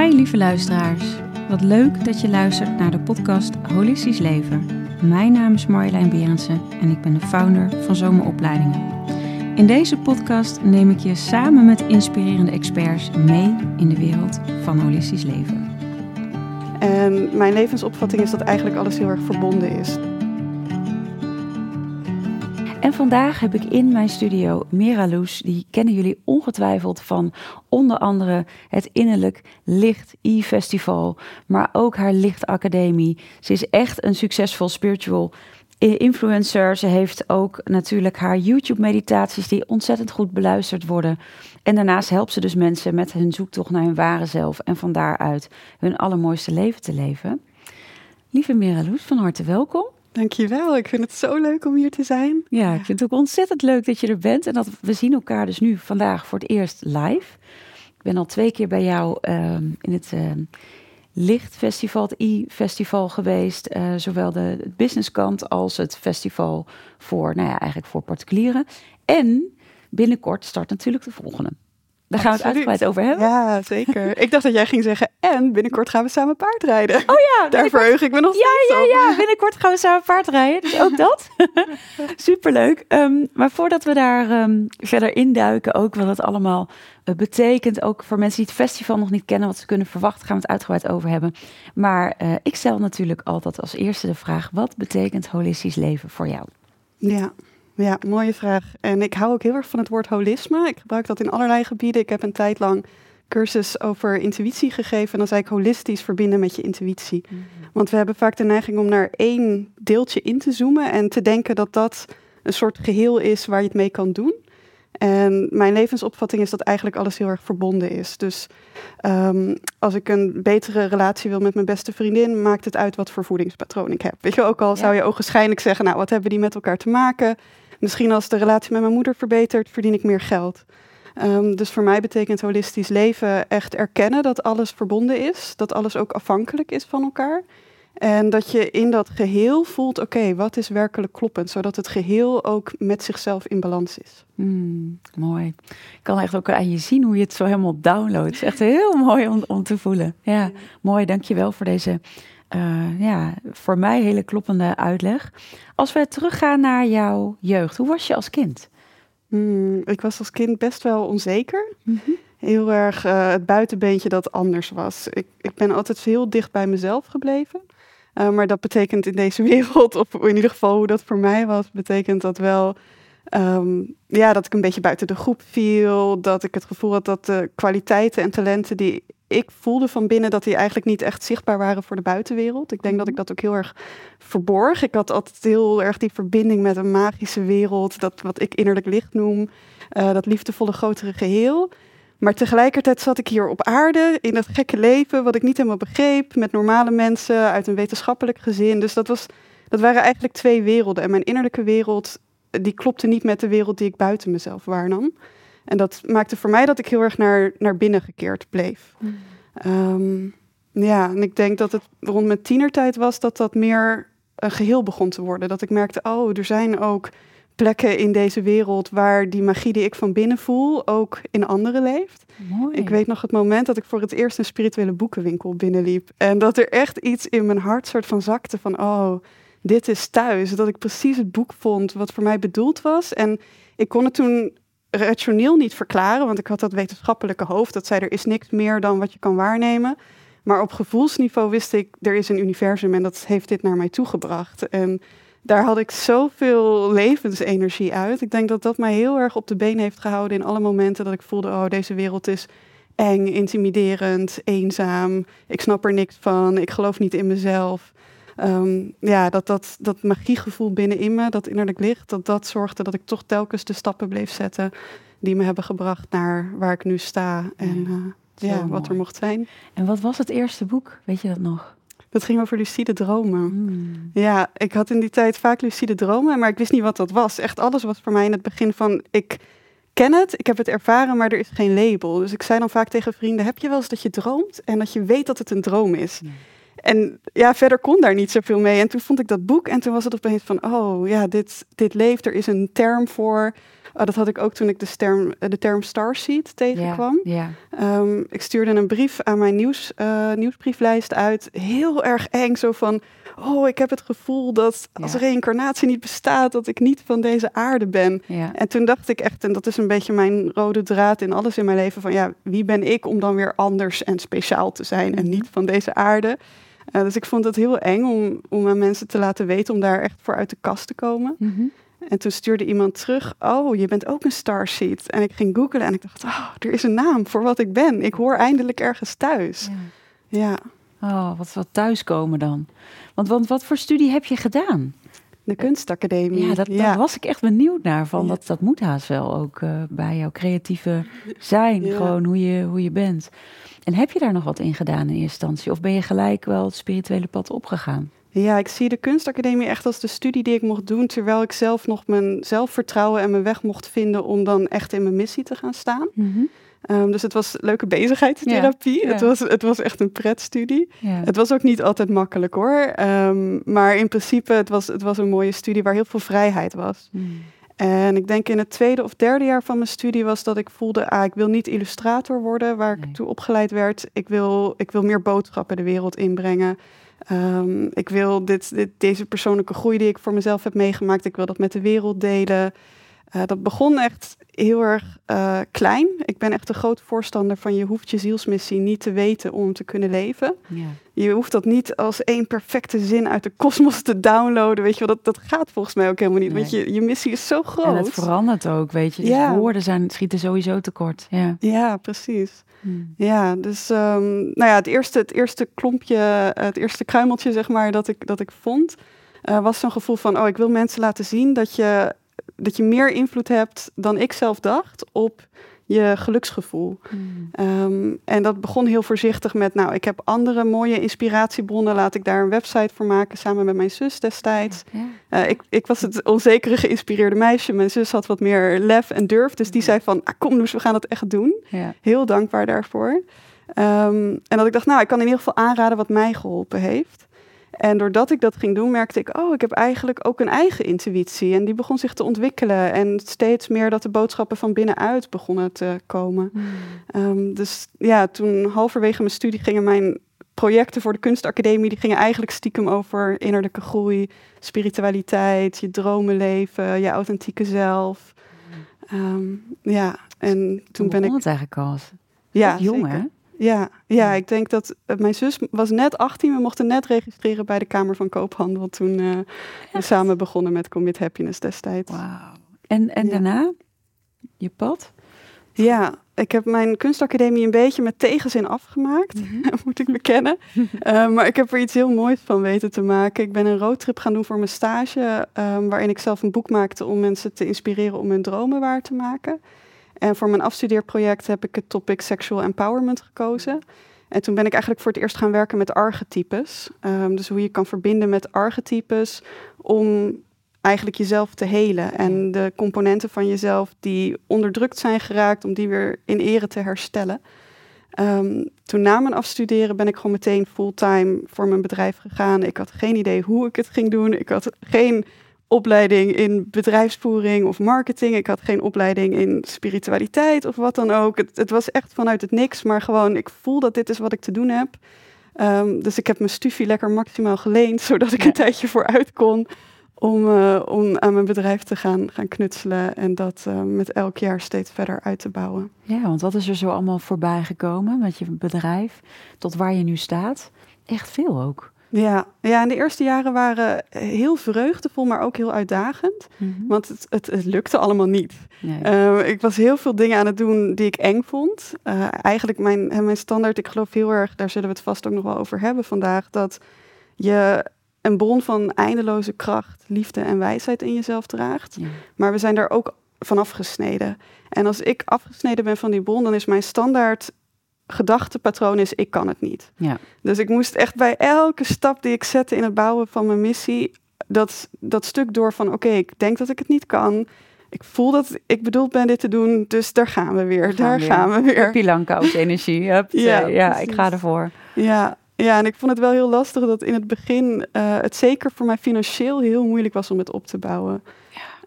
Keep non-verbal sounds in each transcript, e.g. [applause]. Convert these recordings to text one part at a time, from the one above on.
Hi lieve luisteraars. Wat leuk dat je luistert naar de podcast Holistisch Leven. Mijn naam is Marjolein Berendsen en ik ben de founder van Zomeropleidingen. In deze podcast neem ik je samen met inspirerende experts mee in de wereld van holistisch leven. En mijn levensopvatting is dat eigenlijk alles heel erg verbonden is. En vandaag heb ik in mijn studio Mira Loes. Die kennen jullie ongetwijfeld van onder andere het Innerlijk Licht E-Festival. Maar ook haar Lichtacademie. Ze is echt een succesvol spiritual influencer. Ze heeft ook natuurlijk haar YouTube-meditaties die ontzettend goed beluisterd worden. En daarnaast helpt ze dus mensen met hun zoektocht naar hun ware zelf en van daaruit hun allermooiste leven te leven. Lieve Mira Loes, van harte welkom. Dankjewel, ik vind het zo leuk om hier te zijn. Ja, ik vind het ook ontzettend leuk dat je er bent en dat we zien elkaar dus nu vandaag voor het eerst live. Ik ben al twee keer bij jou ehm, in het uh, Lichtfestival, het I-festival geweest. Uh, zowel de businesskant als het festival voor, nou ja, eigenlijk voor particulieren. En binnenkort start natuurlijk de volgende. Daar gaan we het uitgebreid over hebben. Ja, zeker. ik dacht dat jij ging zeggen, en binnenkort gaan we samen paardrijden. Oh ja. Daar verheug ik me nog steeds ja, ja, Ja, binnenkort gaan we samen paardrijden. Dus ook dat. [laughs] Superleuk. Um, maar voordat we daar um, verder induiken, ook wat het allemaal uh, betekent. Ook voor mensen die het festival nog niet kennen, wat ze kunnen verwachten, gaan we het uitgebreid over hebben. Maar uh, ik stel natuurlijk altijd als eerste de vraag, wat betekent holistisch leven voor jou? Ja, ja, mooie vraag. En ik hou ook heel erg van het woord holisme. Ik gebruik dat in allerlei gebieden. Ik heb een tijd lang cursus over intuïtie gegeven. En dan zei ik holistisch verbinden met je intuïtie. Mm. Want we hebben vaak de neiging om naar één deeltje in te zoomen en te denken dat dat een soort geheel is waar je het mee kan doen. En mijn levensopvatting is dat eigenlijk alles heel erg verbonden is. Dus um, als ik een betere relatie wil met mijn beste vriendin, maakt het uit wat voor voedingspatroon ik heb. Weet je, ook al ja. zou je ogenschijnlijk zeggen, nou, wat hebben die met elkaar te maken? Misschien als de relatie met mijn moeder verbetert, verdien ik meer geld. Um, dus voor mij betekent holistisch leven echt erkennen dat alles verbonden is, dat alles ook afhankelijk is van elkaar. En dat je in dat geheel voelt, oké, okay, wat is werkelijk kloppend, zodat het geheel ook met zichzelf in balans is. Mm, mooi. Ik kan echt ook aan je zien hoe je het zo helemaal downloadt. Het is echt heel [laughs] mooi om, om te voelen. Ja, ja. mooi. Dankjewel voor deze, uh, ja, voor mij hele kloppende uitleg. Als we teruggaan naar jouw jeugd, hoe was je als kind? Mm, ik was als kind best wel onzeker. Mm -hmm. Heel erg uh, het buitenbeentje dat anders was. Ik, ik ben altijd heel dicht bij mezelf gebleven. Uh, maar dat betekent in deze [laughs] wereld, of in ieder geval hoe dat voor mij was, betekent dat wel um, ja, dat ik een beetje buiten de groep viel. Dat ik het gevoel had dat de kwaliteiten en talenten die ik voelde van binnen, dat die eigenlijk niet echt zichtbaar waren voor de buitenwereld. Ik denk dat ik dat ook heel erg verborg. Ik had altijd heel erg die verbinding met een magische wereld, dat wat ik innerlijk licht noem, uh, dat liefdevolle grotere geheel. Maar tegelijkertijd zat ik hier op aarde in dat gekke leven, wat ik niet helemaal begreep, met normale mensen uit een wetenschappelijk gezin. Dus dat, was, dat waren eigenlijk twee werelden. En mijn innerlijke wereld, die klopte niet met de wereld die ik buiten mezelf waarnam. En dat maakte voor mij dat ik heel erg naar, naar binnen gekeerd bleef. Mm. Um, ja, en ik denk dat het rond mijn tienertijd was dat dat meer een geheel begon te worden. Dat ik merkte, oh, er zijn ook plekken in deze wereld waar die magie die ik van binnen voel ook in anderen leeft. Mooi. Ik weet nog het moment dat ik voor het eerst een spirituele boekenwinkel binnenliep. En dat er echt iets in mijn hart soort van zakte van, oh, dit is thuis. Dat ik precies het boek vond wat voor mij bedoeld was. En ik kon het toen rationeel niet verklaren, want ik had dat wetenschappelijke hoofd dat zei er is niks meer dan wat je kan waarnemen. Maar op gevoelsniveau wist ik, er is een universum en dat heeft dit naar mij toegebracht. En daar had ik zoveel levensenergie uit. Ik denk dat dat mij heel erg op de been heeft gehouden in alle momenten dat ik voelde, oh, deze wereld is eng, intimiderend, eenzaam. Ik snap er niks van, ik geloof niet in mezelf. Um, ja, dat, dat, dat magiegevoel binnenin me, dat innerlijk licht, dat dat zorgde dat ik toch telkens de stappen bleef zetten die me hebben gebracht naar waar ik nu sta en uh, ja, wat er mocht zijn. En wat was het eerste boek? Weet je dat nog? Dat ging over lucide dromen. Mm. Ja, ik had in die tijd vaak lucide dromen, maar ik wist niet wat dat was. Echt alles was voor mij in het begin van, ik ken het, ik heb het ervaren, maar er is geen label. Dus ik zei dan vaak tegen vrienden, heb je wel eens dat je droomt en dat je weet dat het een droom is? En ja, verder kon daar niet zoveel mee. En toen vond ik dat boek en toen was het opeens van, oh ja, dit, dit leeft, er is een term voor. Oh, dat had ik ook toen ik de term, de term Starseed tegenkwam. Ja, Ehm, ik stuurde een brief aan mijn nieuws, uh, nieuwsbrieflijst uit. Heel erg eng, zo van... Oh, ik heb het gevoel dat als Ja. reïncarnatie niet bestaat... dat ik niet van deze aarde ben. En toen dacht ik echt, en dat is een beetje mijn rode draad in alles in mijn leven... van ja, wie ben ik om dan weer anders en speciaal te zijn... en Mhm. niet van deze aarde... Eh, dus ik vond het heel eng om, om aan mensen te laten weten... om daar echt voor uit de kast te komen. Mhm. En toen stuurde iemand terug, oh, je bent ook een starseed. En ik ging googlen en ik dacht, oh, er is een naam voor wat ik ben. Ik hoor eindelijk ergens thuis. Ja. Ja, Oh, wat, wat thuiskomen dan. Want, want wat voor studie heb je gedaan? De kunstacademie. Ja, dat, daar was ik echt benieuwd naar. Van, Ja. dat, dat moet haast wel ook eh, bij jouw creatieve zijn. Ja. Gewoon hoe je, hoe je bent. En heb je daar nog wat in gedaan in eerste instantie? Of ben je gelijk wel het spirituele pad opgegaan? Ja, ik zie de kunstacademie echt als de studie die ik mocht doen... terwijl ik zelf nog mijn zelfvertrouwen en mijn weg mocht vinden... om dan echt in mijn missie te gaan staan. Ehm, dus het was leuke bezigheidstherapie. Ja, ja. Het, was, het was echt een pretstudie. Ja. Het was ook niet altijd makkelijk hoor. Ehm, maar in principe, het was, het was een mooie studie waar heel veel vrijheid was. Mm. En ik denk in het tweede of derde jaar van mijn studie was dat ik voelde, ah, ik wil niet illustrator worden waar Nee. ik toe opgeleid werd. Ik wil, ik wil meer boodschappen de wereld inbrengen. Ehm, ik wil dit, dit, deze persoonlijke groei die ik voor mezelf heb meegemaakt, ik wil dat met de wereld delen. Eh, dat begon echt heel erg eh, klein. Ik ben echt een groot voorstander van je hoeft je zielsmissie niet te weten om te kunnen leven. Ja. Je hoeft dat niet als één perfecte zin uit de kosmos te downloaden. Weet je wel, dat, dat gaat volgens mij ook helemaal niet. Want je, je missie is zo groot. En het verandert ook, weet je. Dus Ja. woorden zijn, schieten sowieso tekort. Ja. Ja, precies. Mm. Ja, dus ehm, nou ja, het eerste, het eerste klompje, eh, het eerste kruimeltje, zeg maar, dat ik, dat ik vond, was zo'n gevoel van, oh, ik wil mensen laten zien dat je, dat je meer invloed hebt dan ik zelf dacht op je geluksgevoel. Mm. Ehm, en dat begon heel voorzichtig met, nou, ik heb andere mooie inspiratiebronnen, laat ik daar een website voor maken samen met mijn zus destijds. Ja. Eh, ik, ik was het onzekere, geïnspireerde meisje. Mijn zus had wat meer lef en durf, dus die zei van, ah, kom Loes, we gaan dat echt doen. Ja. Heel dankbaar daarvoor. Ehm, en dat ik dacht, nou, ik kan in ieder geval aanraden wat mij geholpen heeft. En doordat ik dat ging doen, merkte ik, oh, ik heb eigenlijk ook een eigen intuïtie. En die begon zich te ontwikkelen. En steeds meer dat de boodschappen van binnenuit begonnen te komen. Mm. Ehm, dus ja, toen halverwege mijn studie gingen mijn projecten voor de kunstacademie, die gingen eigenlijk stiekem over innerlijke groei, spiritualiteit, je dromen leven, je authentieke zelf. Ehm, ja, en toen ben ik het eigenlijk al. ja, jong, zeker. hè? Ja, ja, ik denk dat eh, mijn zus was net 18. We mochten net registreren bij de Kamer van Koophandel toen eh, we samen begonnen met Commit Happiness destijds. Wauw. En, en Ja. daarna? Je pad? Ja, ik heb mijn kunstacademie een beetje met tegenzin afgemaakt, [laughs] moet ik bekennen. [laughs] Eh, maar ik heb er iets heel moois van weten te maken. Ik ben een roadtrip gaan doen voor mijn stage, ehm, waarin ik zelf een boek maakte om mensen te inspireren om hun dromen waar te maken. En voor mijn afstudeerproject heb ik het topic sexual empowerment gekozen. En toen ben ik eigenlijk voor het eerst gaan werken met archetypes. Ehm, dus hoe je kan verbinden met archetypes om eigenlijk jezelf te helen. En de componenten van jezelf die onderdrukt zijn geraakt, om die weer in ere te herstellen. Ehm, toen na mijn afstuderen ben ik gewoon meteen fulltime voor mijn bedrijf gegaan. Ik had geen idee hoe ik het ging doen. Ik had geen opleiding in bedrijfsvoering of marketing. Ik had geen opleiding in spiritualiteit of wat dan ook. Het, het was echt vanuit het niks, maar gewoon ik voel dat dit is wat ik te doen heb. Ehm, dus ik heb mijn stufie lekker maximaal geleend, [laughs] zodat ik Ja. een tijdje vooruit kon om, eh, om aan mijn bedrijf te gaan, gaan knutselen en dat eh, met elk jaar steeds verder uit te bouwen. Ja, want wat is er zo allemaal voorbij gekomen met je bedrijf tot waar je nu staat? Echt veel ook. Ja, ja, en de eerste jaren waren heel vreugdevol, maar ook heel uitdagend. Mhm. Want het, het, het lukte allemaal niet. Nee. Eh, ik was heel veel dingen aan het doen die ik eng vond. Eh, eigenlijk mijn, mijn standaard, ik geloof heel erg, daar zullen we het vast ook nog wel over hebben vandaag, dat je een bron van eindeloze kracht, liefde en wijsheid in jezelf draagt. ja. Maar we zijn daar ook van afgesneden. En als ik afgesneden ben van die bron, dan is mijn standaard gedachtepatroon is ik kan het niet. Ja. Dus ik moest echt bij elke stap die ik zette in het bouwen van mijn missie, dat, dat stuk door van oké, ik denk dat ik het niet kan. Ik voel dat ik bedoeld ben dit te doen, dus daar gaan we weer. Daar gaan we weer. Pilankous energie. [laughs] Hup, Ja, ja, ja ik ga ervoor. Ja, ja, en ik vond het wel heel lastig dat in het begin eh, het zeker voor mij financieel heel moeilijk was om het op te bouwen.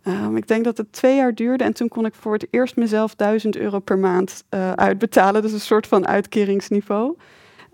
Ehm, ik denk dat het twee jaar duurde en toen kon ik voor het eerst mezelf 1000 euro per maand uh, uitbetalen. Dus een soort van uitkeringsniveau.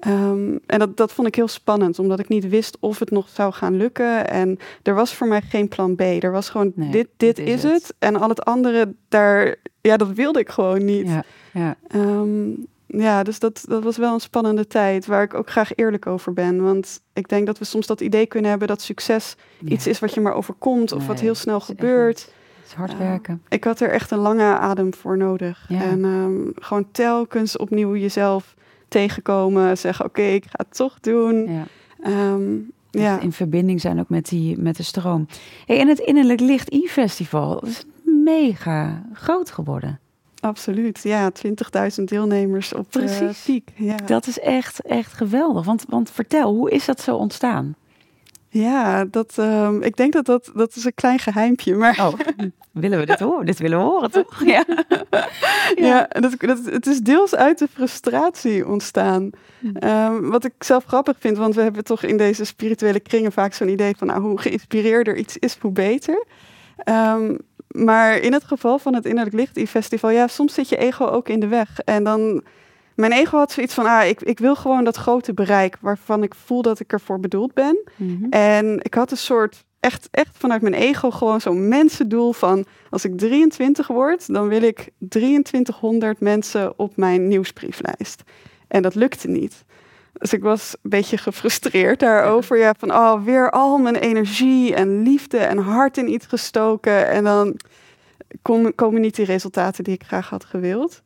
Um, en dat, dat vond ik heel spannend, omdat ik niet wist of het nog zou gaan lukken. En er was voor mij geen plan B. Er was gewoon, dit, dit is, het. En al het andere, daar, ja, dat wilde ik gewoon niet. Ja, ja. Um, ja dus dat, dat was wel een spannende tijd, waar ik ook graag eerlijk over ben. Want ik denk dat we soms dat idee kunnen hebben dat succes iets is wat je maar overkomt of wat heel snel gebeurt. Het is hard werken. ik had er echt een lange adem voor nodig. En um, gewoon telkens opnieuw jezelf tegenkomen. Zeggen, oké, ik ga het toch doen. Ja. Ehm, ja. In verbinding zijn ook met, die, met de stroom. Hey, en het Innerlijk Licht E-festival is mega groot geworden. Absoluut, ja, 20.000 deelnemers op Precies. Uh, piek. Ja. Dat is echt, echt geweldig. Want, want vertel, hoe is dat zo ontstaan? Ja, dat, um, ik denk dat, dat dat is een klein geheimpje. Maar... Oh, [laughs] willen we dit horen? Dit willen we horen, toch? Ja, ja. dat, dat, het is deels uit de frustratie ontstaan. Um, wat ik zelf grappig vind, want we hebben toch in deze spirituele kringen vaak zo'n idee van... Nou, hoe geïnspireerder iets is, hoe beter. Um, maar in het geval van het Innerlijk Licht Festival, ja, soms zit je ego ook in de weg. En dan mijn ego had zoiets van, ah, ik, ik wil gewoon dat grote bereik waarvan ik voel dat ik ervoor bedoeld ben. Mhm. En ik had een soort, echt, echt vanuit mijn ego gewoon zo'n mensendoel van, als ik 23 word, dan wil ik 2300 mensen op mijn nieuwsbrieflijst. En dat lukte niet. Dus ik was een beetje gefrustreerd daarover. Ja, van oh, weer al mijn energie en liefde en hart in iets gestoken. En dan komen niet die resultaten die ik graag had gewild.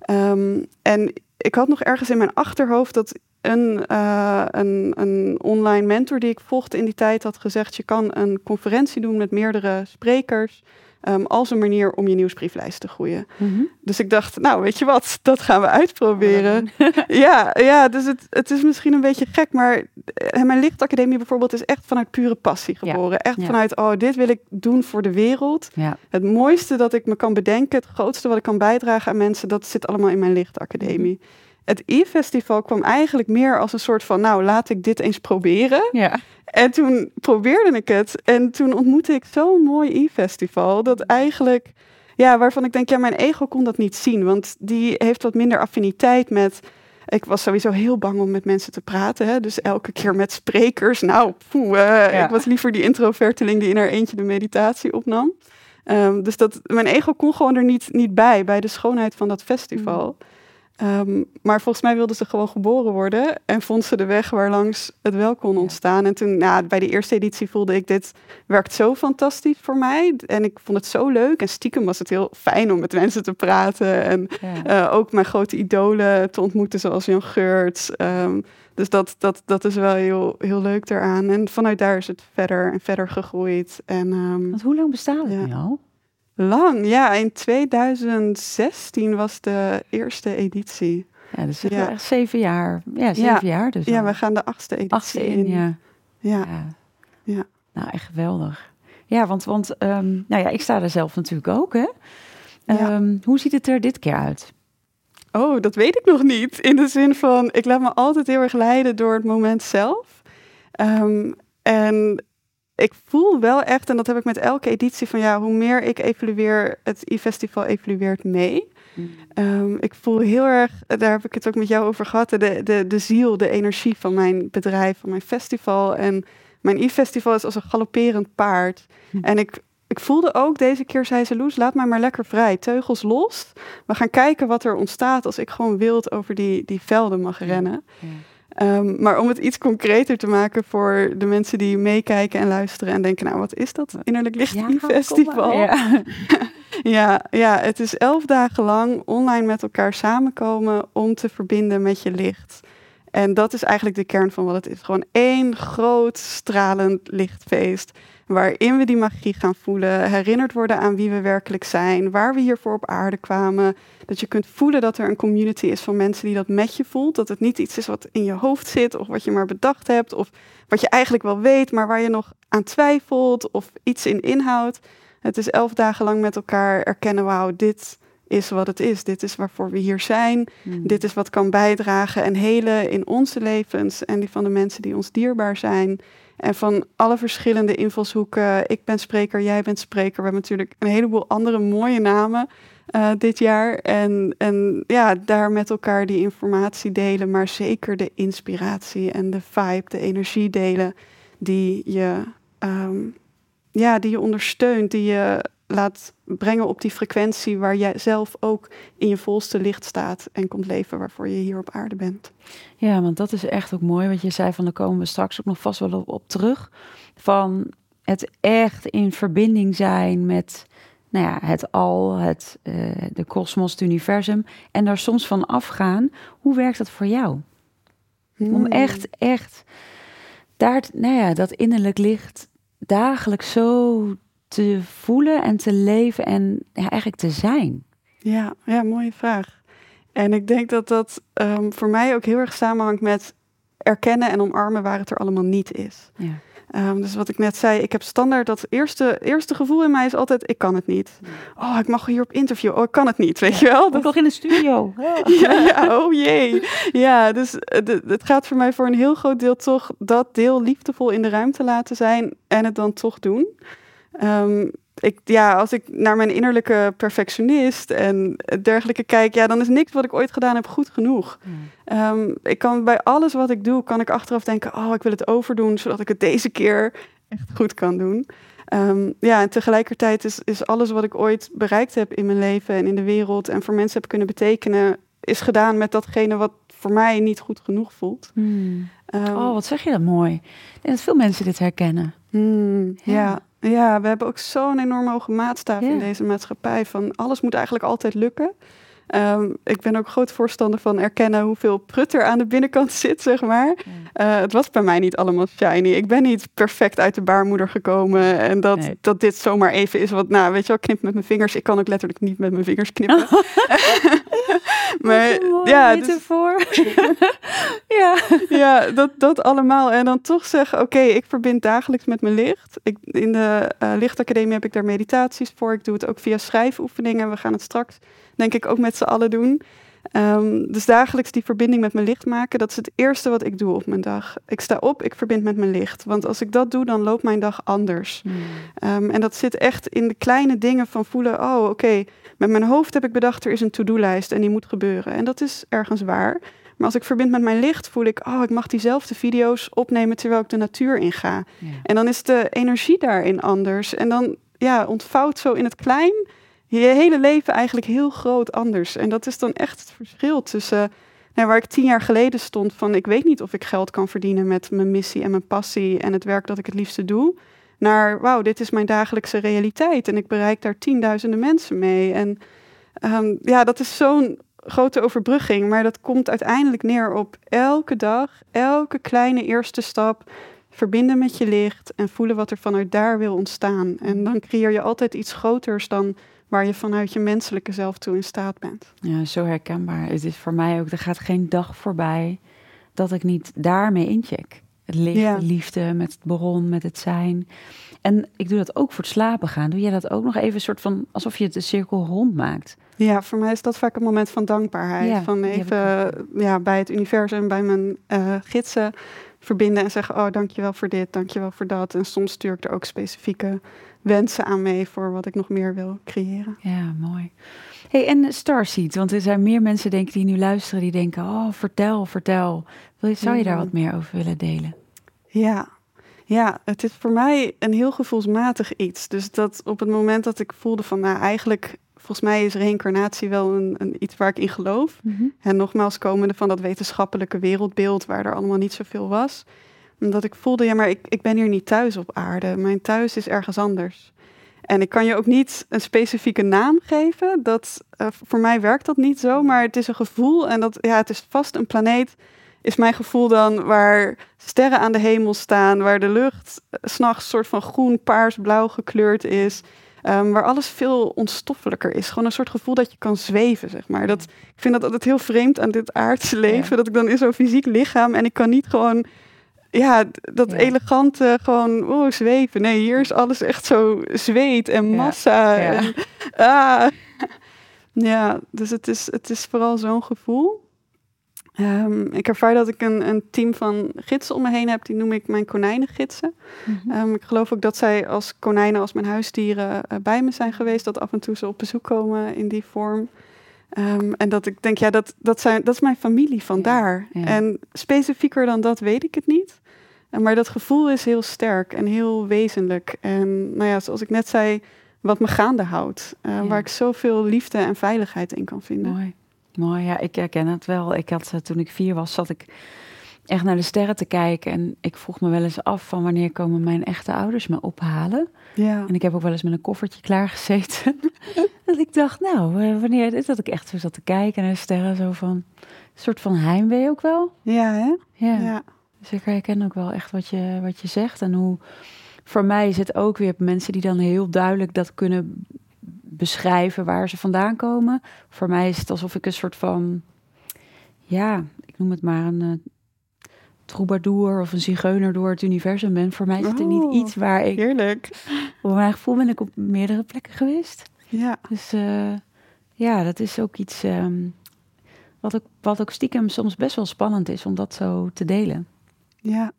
Ehm, en ik had nog ergens in mijn achterhoofd dat een, uh, een, een online mentor die ik volgde in die tijd had gezegd: je kan een conferentie doen met meerdere sprekers. Um, als een manier om je nieuwsbrieflijst te groeien. Mhm. Dus ik dacht, nou weet je wat, [laughs] dat gaan we uitproberen. ja, ja, dus het, het is misschien een beetje gek, maar eh, mijn lichtacademie bijvoorbeeld is echt vanuit pure passie geboren. Echt vanuit, oh, dit wil ik doen voor de wereld. Ja. Het mooiste dat ik me kan bedenken, het grootste wat ik kan bijdragen aan mensen, dat zit allemaal in mijn lichtacademie. Mhm het e-festival kwam eigenlijk meer als een soort van, nou, laat ik dit eens proberen. Ja. En toen probeerde ik het en toen ontmoette ik zo'n mooi e-festival dat eigenlijk, ja, waarvan ik denk, ja, mijn ego kon dat niet zien, want die heeft wat minder affiniteit met. Ik was sowieso heel bang om met mensen te praten. Hè? Dus elke keer met sprekers. Nou, poeh, uh, ik was liever die introverteling die in haar eentje de meditatie opnam. Um, dus dat, mijn ego kon gewoon er niet, niet bij, bij de schoonheid van dat festival. Mm. Ehm, maar volgens mij wilde ze gewoon geboren worden en vond ze de weg waar langs het wel kon ontstaan. En toen, nou, bij de eerste editie voelde ik, dit werkt zo fantastisch voor mij. En ik vond het zo leuk. En stiekem was het heel fijn om met mensen te praten. En eh, ook mijn grote idolen te ontmoeten, zoals Jan Geurts. Ehm, dus dat, dat, dat is wel heel, heel leuk daaraan. En vanuit daar is het verder en verder gegroeid. En, um, Want hoe lang bestaat het nu al? Lang, ja. In 2016 was de eerste editie. Ja, dus het ja. echt zeven jaar. Ja, zeven jaar dus. Ja, we gaan de achtste editie achtste in. Ja. Ja. ja. Nou, echt geweldig. Ja, want, want um, nou ja, ik sta er zelf natuurlijk ook, hè. Um, hoe ziet het er dit keer uit? Oh, dat weet ik nog niet. In de zin van, ik laat me altijd heel erg leiden door het moment zelf. Um, en ik voel wel echt, en dat heb ik met elke editie van ja, hoe meer ik evalueer, het e-festival evalueert mee. Mm. Ehm, ik voel heel erg, daar heb ik het ook met jou over gehad, de, de, de ziel, de energie van mijn bedrijf, van mijn festival. En mijn e-festival is als een galopperend paard. Mm. En ik, ik voelde ook deze keer, zei ze, Loes, laat mij maar lekker vrij, teugels los. We gaan kijken wat er ontstaat als ik gewoon wild over die, die velden mag rennen. Ehm, maar om het iets concreter te maken voor de mensen die meekijken en luisteren en denken, nou wat is dat innerlijk licht ja, festival? Ja. [laughs] ja, ja, het is elf dagen lang online met elkaar samenkomen om te verbinden met je licht. En dat is eigenlijk de kern van wat het is. Gewoon één groot stralend lichtfeest waarin we die magie gaan voelen, herinnerd worden aan wie we werkelijk zijn, waar we hiervoor op aarde kwamen. Dat je kunt voelen dat er een community is van mensen die dat met je voelt. Dat het niet iets is wat in je hoofd zit of wat je maar bedacht hebt of wat je eigenlijk wel weet, maar waar je nog aan twijfelt of iets in inhoudt. Het is elf dagen lang met elkaar erkennen, wauw, dit is wat het is. Dit is waarvoor we hier zijn. Hmm. Dit is wat kan bijdragen en helen in onze levens en die van de mensen die ons dierbaar zijn. En van alle verschillende invalshoeken. Ik ben spreker, jij bent spreker. We hebben natuurlijk een heleboel andere mooie namen uh, dit jaar. En, en ja, daar met elkaar die informatie delen. Maar zeker de inspiratie en de vibe, de energie delen. Die je, um, ja, die je ondersteunt. Die je laat brengen op die frequentie waar jij zelf ook in je volste licht staat en komt leven waarvoor je hier op aarde bent. Ja, want dat is echt ook mooi wat je zei van daar komen we straks ook nog vast wel op, op terug. Van het echt in verbinding zijn met nou ja, het al, het, uh, de kosmos, het universum en daar soms van afgaan. Hoe werkt dat voor jou? Om hmm. echt, echt daar, nou ja, dat innerlijk licht dagelijks zo te voelen en te leven en ja, eigenlijk te zijn? Ja, ja, mooie vraag. En ik denk dat dat um, voor mij ook heel erg samenhangt met erkennen en omarmen waar het er allemaal niet is. Ja. Um, dus wat ik net zei, ik heb standaard dat eerste, eerste gevoel in mij is altijd, ik kan het niet. Oh, ik mag hier op interview. Oh, ik kan het niet, weet je wel. Dat... nog in de studio. Ja. [laughs] ja, oh jee. Ja, dus eh, het gaat voor mij voor een heel groot deel toch dat deel liefdevol in de ruimte laten zijn en het dan toch doen. Um, ik, ja, als ik naar mijn innerlijke perfectionist en dergelijke kijk, ja, dan is niks wat ik ooit gedaan heb goed genoeg. Um, ik kan bij alles wat ik doe, kan ik achteraf denken, oh, ik wil het overdoen, zodat ik het deze keer echt goed kan doen. Um, ja, en tegelijkertijd is, is alles wat ik ooit bereikt heb in mijn leven en in de wereld en voor mensen heb kunnen betekenen, is gedaan met datgene wat voor mij niet goed genoeg voelt. Hmm. oh, wat zeg je dat mooi. En dat veel mensen dit herkennen. Hmm, ja. Ja, we hebben ook zo'n enorm hoge maatstaf in deze maatschappij. Van alles moet eigenlijk altijd lukken. Um, ik ben ook groot voorstander van erkennen hoeveel prut er aan de binnenkant [laughs] zit, zeg maar. Uh, het was bij mij niet allemaal shiny. Ik ben niet perfect uit de baarmoeder gekomen. En dat, dat dit zomaar even is wat, nou, weet je wel, knip met mijn vingers. Ik kan ook letterlijk niet met mijn vingers knippen. [laughs] [laughs] maar ja, dus, ja, ja dat, dat allemaal. En dan toch zeggen, oké, ik verbind dagelijks met mijn licht. Ik, in de uh, lichtacademie heb ik daar meditaties voor. Ik doe het ook via schrijfoefeningen. We gaan het straks denk ik ook met z'n allen doen. Um, dus dagelijks die verbinding met mijn licht maken, dat is het eerste wat ik doe op mijn dag. Ik sta op, ik verbind met mijn licht. Want als ik dat doe, dan loopt mijn dag anders. Hmm. Um, en dat zit echt in de kleine dingen van voelen, oh oké, met mijn hoofd heb ik bedacht, er is een to-do-lijst en die moet gebeuren. En dat is ergens waar. Maar als ik verbind met mijn licht, voel ik, oh, ik mag diezelfde video's opnemen terwijl ik de natuur inga. En dan is de energie daarin anders. En dan ja, ontvouwt zo in het klein je hele leven eigenlijk heel groot anders. En dat is dan echt het verschil tussen nou, waar ik tien jaar geleden stond van ik weet niet of ik geld kan verdienen met mijn missie en mijn passie en het werk dat ik het liefste doe. Naar wauw, dit is mijn dagelijkse realiteit en ik bereik daar tienduizenden mensen mee. En um, ja, dat is zo'n grote overbrugging, maar dat komt uiteindelijk neer op elke dag, elke kleine eerste stap verbinden met je licht en voelen wat er vanuit daar wil ontstaan. En dan creëer je altijd iets groters dan waar je vanuit je menselijke zelf toe in staat bent. Ja, zo herkenbaar. Het is voor mij ook, er gaat geen dag voorbij dat ik niet daarmee incheck. Het licht, de liefde, met het bron, met het zijn. En ik doe dat ook voor het slapen gaan. Doe jij dat ook nog even een soort van alsof je het de cirkel rond maakt? Ja, voor mij is dat vaak een moment van dankbaarheid. van even ja, bij het universum, bij mijn uh, gidsen verbinden en zeggen: Oh, dankjewel voor dit, dankjewel voor dat. En soms stuur ik er ook specifieke wensen aan mee voor wat ik nog meer wil creëren. Ja, mooi. Hey, en Starseed, want er zijn meer mensen denk ik, die nu luisteren die denken, oh, vertel, vertel. Wil je, zou je daar wat meer over willen delen? Ja, ja, het is voor mij een heel gevoelsmatig iets. Dus dat op het moment dat ik voelde van, nou eigenlijk, volgens mij is reïncarnatie wel een, een iets waar ik in geloof. Mhm. En nogmaals komende van dat wetenschappelijke wereldbeeld waar er allemaal niet zoveel was omdat ik voelde, ja, maar ik, ik ben hier niet thuis op aarde. Mijn thuis is ergens anders. En ik kan je ook niet een specifieke naam geven. Dat, uh, voor mij werkt dat niet zo, maar het is een gevoel. En dat, ja, het is vast een planeet, is mijn gevoel dan, waar sterren aan de hemel staan, waar de lucht uh, s'nachts soort van groen, paars, blauw gekleurd is. Um, waar alles veel onstoffelijker is. Gewoon een soort gevoel dat je kan zweven, zeg maar. Dat, ik vind dat altijd heel vreemd aan dit aardse leven. Dat ik dan in zo'n fysiek lichaam en ik kan niet gewoon ja, dat elegante gewoon oh, zweven. Nee, hier is alles echt zo zweet en massa. Ja, en, ah. [laughs] ja dus het is, het is vooral zo'n gevoel. Ehm, ik ervaar dat ik een, een, team van gidsen om me heen heb, die noem ik mijn konijnengidsen. Mm um, ik geloof ook dat zij als konijnen, als mijn huisdieren uh, bij me zijn geweest, dat af en toe ze op bezoek komen in die vorm. Um, en dat ik denk, ja, dat, dat, zijn, dat is mijn familie vandaar. Ja, ja. En specifieker dan dat weet ik het niet. Maar dat gevoel is heel sterk en heel wezenlijk. En nou ja, zoals ik net zei, wat me gaande houdt. Uh, ja. Waar ik zoveel liefde en veiligheid in kan vinden. Mooi. Mooi, ja, ik herken het wel. Ik had, toen ik vier was, zat ik echt naar de sterren te kijken. En ik vroeg me wel eens af van wanneer komen mijn echte ouders me ophalen. Ja. En ik heb ook wel eens met een koffertje klaargezeten. dat [laughs] ik dacht, nou, eh, wanneer is dat ik echt zo zat te kijken naar de sterren. Zo van, een soort van heimwee ook wel. Ja, hè? Ja. ja. Dus ik herken ook wel echt wat je, wat je zegt. En hoe, voor mij is het ook weer mensen die dan heel duidelijk dat kunnen beschrijven waar ze vandaan komen. Voor mij is het alsof ik een soort van, ja, ik noem het maar een uh, troubadour of een zigeuner door het universum ben. Voor mij is het oh, niet iets waar ik... Heerlijk. Voor mijn gevoel ben ik op meerdere plekken geweest. Ja. Dus uh, ja, dat is ook iets um, wat, ook, wat ook stiekem soms best wel spannend is om dat zo te delen. Ja.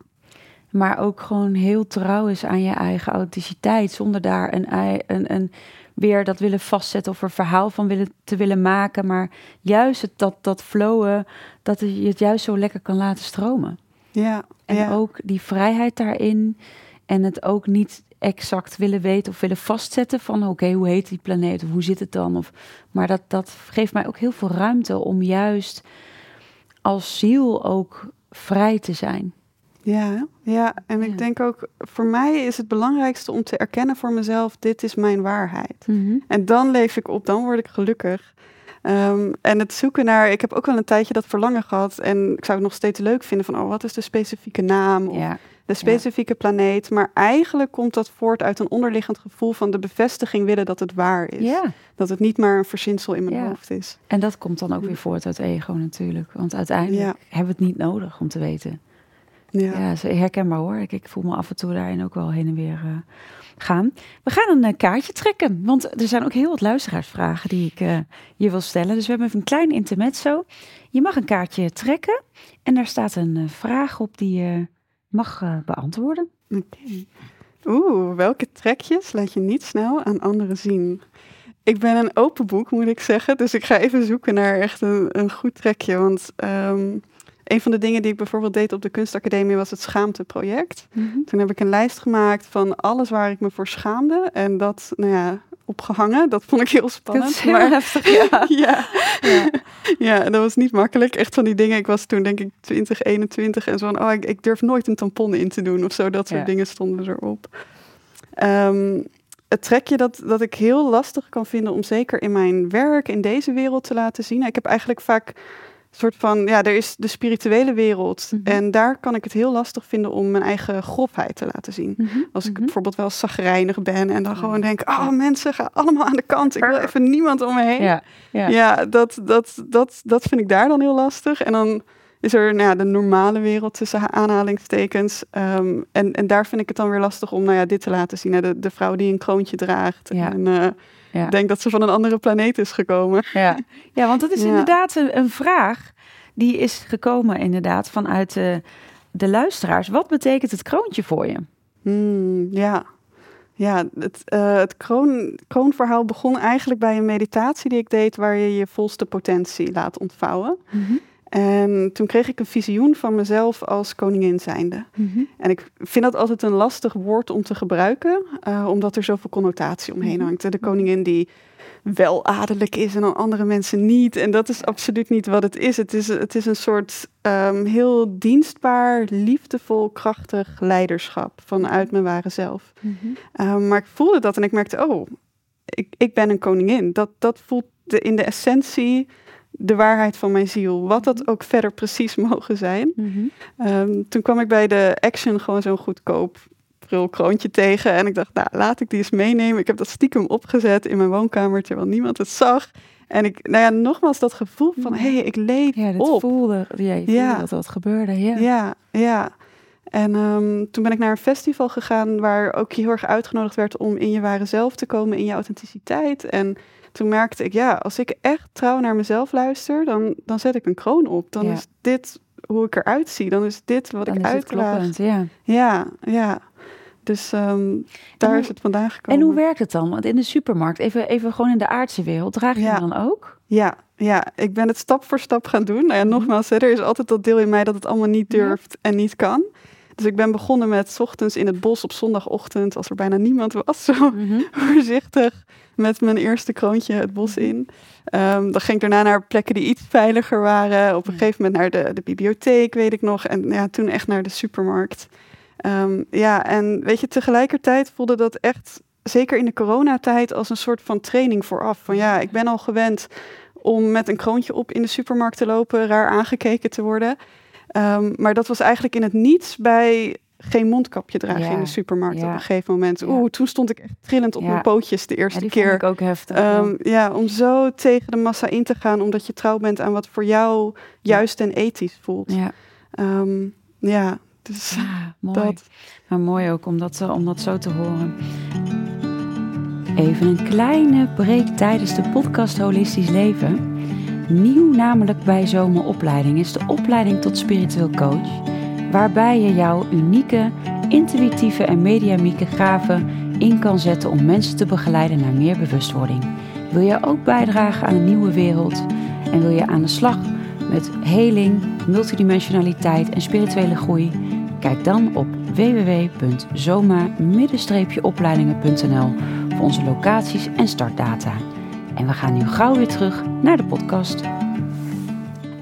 Maar ook gewoon heel trouw is aan je eigen authenticiteit. Zonder daar een, een, een, weer dat willen vastzetten of een verhaal van willen, te willen maken. Maar juist het, dat, dat flowen, dat je het juist zo lekker kan laten stromen. Ja, en ja. ook die vrijheid daarin. En het ook niet exact willen weten of willen vastzetten van oké, okay, hoe heet die planeet of hoe zit het dan? Of, maar dat, dat geeft mij ook heel veel ruimte om juist als ziel ook vrij te zijn. Ja, ja, en ja. ik denk ook, voor mij is het belangrijkste om te erkennen voor mezelf, dit is mijn waarheid. Mm -hmm. En dan leef ik op, dan word ik gelukkig. Um, en het zoeken naar, ik heb ook wel een tijdje dat verlangen gehad en ik zou het nog steeds leuk vinden van, oh, wat is de specifieke naam of ja. de specifieke ja. planeet. Maar eigenlijk komt dat voort uit een onderliggend gevoel van de bevestiging willen dat het waar is. Ja. Dat het niet maar een verzinsel in mijn hoofd is. En dat komt dan ook weer voort uit ego natuurlijk, want uiteindelijk hebben we het niet nodig om te weten. Ja, ja herkenbaar hoor. Ik, ik, voel me af en toe daarin ook wel heen en weer uh, gaan. We gaan een uh, kaartje trekken, want er zijn ook heel wat luisteraarsvragen die ik uh, je wil stellen. Dus we hebben even een klein intermezzo. Je mag een kaartje trekken en daar staat een vraag op die je mag beantwoorden. Oké. Okay. Oeh, welke trekjes laat je niet snel aan anderen zien? Ik ben een open boek, moet ik zeggen. Dus ik ga even zoeken naar echt een, een goed trekje. Want um, een van de dingen die ik bijvoorbeeld deed op de kunstacademie was het schaamteproject. Mhm. Toen heb ik een lijst gemaakt van alles waar ik me voor schaamde. En dat, nou ja, opgehangen. Dat vond ik heel spannend. Heel maar, heftig, ja. [laughs] ja. ja. ja, dat was niet makkelijk. Echt van die dingen. Ik was toen denk ik 20, 21 en zo van, oh, ik, ik durf nooit een tampon in te doen of zo. Dat soort Ja. dingen stonden erop. Ehm, het trekje dat, dat ik heel lastig kan vinden om zeker in mijn werk in deze wereld te laten zien. Ik heb eigenlijk vaak soort van, ja, er is de spirituele wereld. Mhm. En daar kan ik het heel lastig vinden om mijn eigen grofheid te laten zien. Mhm, Als ik mhm. bijvoorbeeld wel zagrijnig ben en dan gewoon denk, oh mensen, gaan allemaal aan de kant. Ik wil even niemand om me heen. Ja, ja. Ja, dat, dat, dat, dat vind ik daar dan heel lastig. En dan is er nou ja, de normale wereld tussen aanhalingstekens. Ehm, en, en daar vind ik het dan weer lastig om nou ja, dit te laten zien. Hè? De, de vrouw die een kroontje draagt. Ja. En eh Ja. denkt dat ze van een andere planeet is gekomen. Ja. [laughs] ja, want dat is Ja. inderdaad een, een vraag die is gekomen inderdaad vanuit de, de luisteraars. Wat betekent het kroontje voor je? Hmm, ja. Ja, het, eh, het kroon, kroonverhaal begon eigenlijk bij een meditatie die ik deed... waar je je volste potentie laat ontvouwen. En toen kreeg ik een visioen van mezelf als koningin zijnde. En ik vind dat altijd een lastig woord om te gebruiken, eh, omdat er zoveel connotatie omheen Mhm. hangt. De koningin die wel adellijk is en dan andere mensen niet. En dat is absoluut niet wat het is. Het is, het is een soort ehm, heel dienstbaar, liefdevol, krachtig leiderschap vanuit mijn ware zelf. Um, maar ik voelde dat en ik merkte, oh, ik, ik ben een koningin. Dat, dat voelt de, in de essentie de waarheid van mijn ziel. Wat dat ook verder precies [laughs] mogen zijn. Um, toen kwam ik bij de Action gewoon zo'n goedkoop kroontje tegen. En ik dacht, nou, laat ik die eens meenemen. Ik heb dat stiekem opgezet in mijn woonkamer, terwijl niemand het zag. En ik, nou ja, nogmaals dat gevoel van, hé, hey, ik leef Ja, dat op. voelde, ja, je voelde Ja. dat dat gebeurde. Ja. Ja, ja. En ehm, toen ben ik naar een festival gegaan waar ook je heel erg uitgenodigd werd om in je ware zelf te komen, in je authenticiteit. En toen merkte ik, ja, als ik echt trouw naar mezelf luister, dan, dan zet ik een kroon op. Dan is dit hoe ik eruit zie. Dan is dit wat ik uitdraag. Ja. ja, ja. Dus ehm, daar is het vandaan gekomen. En hoe werkt het dan? Want in de supermarkt, even, even gewoon in de aardse wereld, draag je dan ook? Ja, ja, ik ben het stap voor stap gaan doen. Nou ja, mhm. nogmaals, er is altijd dat deel in mij dat het allemaal niet durft en niet kan. Dus ik ben begonnen met ochtends in het bos op zondagochtend, als er bijna niemand was, zo mhm. [laughs] voorzichtig met mijn eerste kroontje het bos mhm. in. Um, dan ging ik daarna naar plekken die iets veiliger waren. Op een gegeven moment naar de, de bibliotheek, weet ik nog. En ja, toen echt naar de supermarkt. Ehm, ja, en weet je, tegelijkertijd voelde dat echt, zeker in de coronatijd, als een soort van training vooraf. Van ja, ik ben al gewend om met een kroontje op in de supermarkt te lopen, raar aangekeken te worden. Ehm, maar dat was eigenlijk in het niets bij geen mondkapje dragen in de supermarkt op een gegeven moment. Oeh, toen stond ik echt trillend op mijn pootjes de eerste keer. Vond ik ook heftig. Um, ja, om zo tegen de massa in te gaan, omdat je trouw bent aan wat voor jou juist en ethisch voelt. Ja, um, ja dus mooi. dat. Maar mooi ook om dat, om dat zo te horen. Even een kleine break tijdens de podcast Holistisch Leven. Nieuw namelijk bij Zomeropleiding is de opleiding tot spiritueel coach, waarbij je jouw unieke, intuïtieve en mediamieke gaven in kan zetten om mensen te begeleiden naar meer bewustwording. Wil je ook bijdragen aan een nieuwe wereld en wil je aan de slag met heling, multidimensionaliteit en spirituele groei? Kijk dan op www.zoma-opleidingen.nl voor onze locaties en startdata. En we gaan nu gauw weer terug naar de podcast.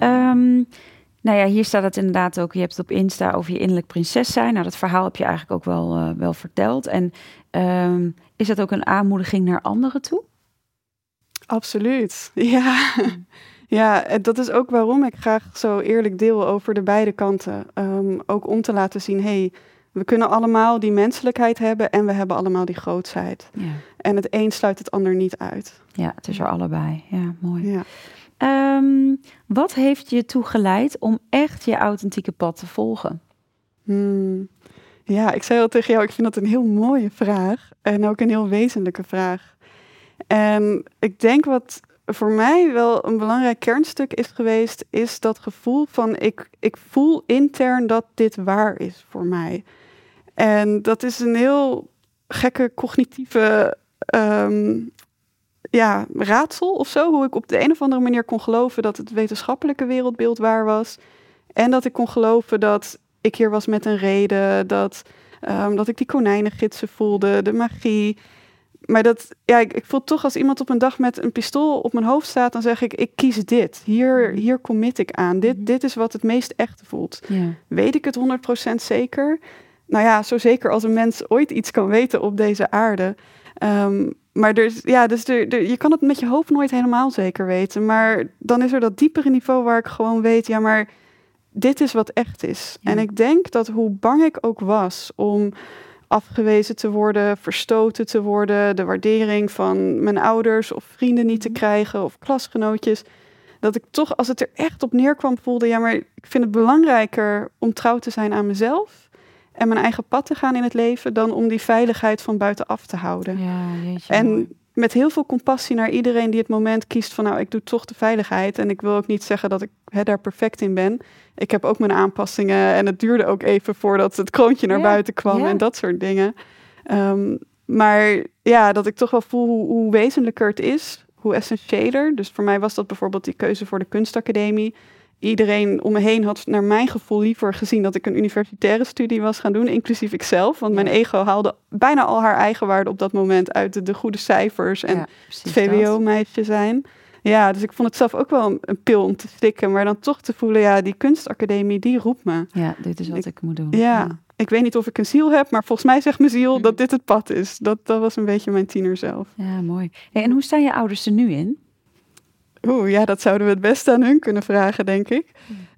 Um, nou ja, hier staat het inderdaad ook. Je hebt het op Insta over je innerlijk prinses zijn. Nou, dat verhaal heb je eigenlijk ook wel, uh, wel verteld. En um, is dat ook een aanmoediging naar anderen toe? Absoluut. [laughs] Ja. Ja, [laughs] dat is ook waarom ik graag zo eerlijk deel over de beide kanten. Um, ook om te laten zien, hey, we kunnen allemaal die menselijkheid hebben en we hebben allemaal die grootsheid. Ja. En het een sluit het ander niet uit. Ja, het is er allebei. Ja, mooi. Ja. Um, wat heeft je toegeleid om echt je authentieke pad te volgen? Hmm. Ja, ik zei al tegen jou, ik vind dat een heel mooie vraag en ook een heel wezenlijke vraag. En ik denk wat voor mij wel een belangrijk kernstuk is geweest, is dat gevoel van ik, ik voel intern dat dit waar is voor mij. En dat is een heel gekke cognitieve ehm, ja, raadsel of zo. Hoe ik op de een of andere manier kon geloven dat het wetenschappelijke wereldbeeld waar was. En dat ik kon geloven dat ik hier was met een reden. Dat, um, dat ik die konijnengidsen voelde, de magie. Maar dat, ja, ik, ik, voel toch als iemand op een dag met een pistool op mijn hoofd staat, dan zeg ik, ik kies dit. Hier, hier commit ik aan. Dit, dit is wat het meest echte voelt. Weet ik het 100% zeker? Nou ja, zo zeker als een mens ooit iets kan weten op deze aarde. Um, maar dus, ja, dus er, je kan het met je hoofd nooit helemaal zeker weten. Maar dan is er dat diepere niveau waar ik gewoon weet, ja, maar dit is wat echt is. En ik denk dat hoe bang ik ook was om afgewezen te worden, verstoten te worden, de waardering van mijn ouders of vrienden niet te mhm. krijgen of klasgenootjes, dat ik toch, als het er echt op neerkwam, voelde, ja, maar ik vind het belangrijker om trouw te zijn aan mezelf en mijn eigen pad te gaan in het leven dan om die veiligheid van buitenaf te houden. Ja, jeetje, en met heel veel compassie naar iedereen die het moment kiest van nou, ik doe toch de veiligheid. En ik wil ook niet zeggen dat ik hè, daar perfect in ben. Ik heb ook mijn aanpassingen en het duurde ook even voordat het kroontje naar buiten kwam en dat soort dingen. Ehm, maar ja, dat ik toch wel voel hoe, hoe wezenlijker het is, hoe essentiëler. Dus voor mij was dat bijvoorbeeld die keuze voor de kunstacademie iedereen om me heen had naar mijn gevoel liever gezien dat ik een universitaire studie was gaan doen, inclusief ikzelf. Want mijn ego haalde bijna al haar eigenwaarde op dat moment uit de, goede cijfers en het VWO-meisje zijn. Ja, dus ik vond het zelf ook wel een, pil om te slikken, maar dan toch te voelen, ja, die kunstacademie, die roept me. Ja, dit is wat ik, moet doen. Ja, ik weet niet of ik een ziel heb, maar volgens mij zegt mijn ziel mm. dat dit het pad is. Dat, dat was een beetje mijn tiener zelf. Ja, mooi. en hoe staan je ouders er nu in? Oeh, ja, dat zouden we het beste aan hun kunnen vragen, denk ik.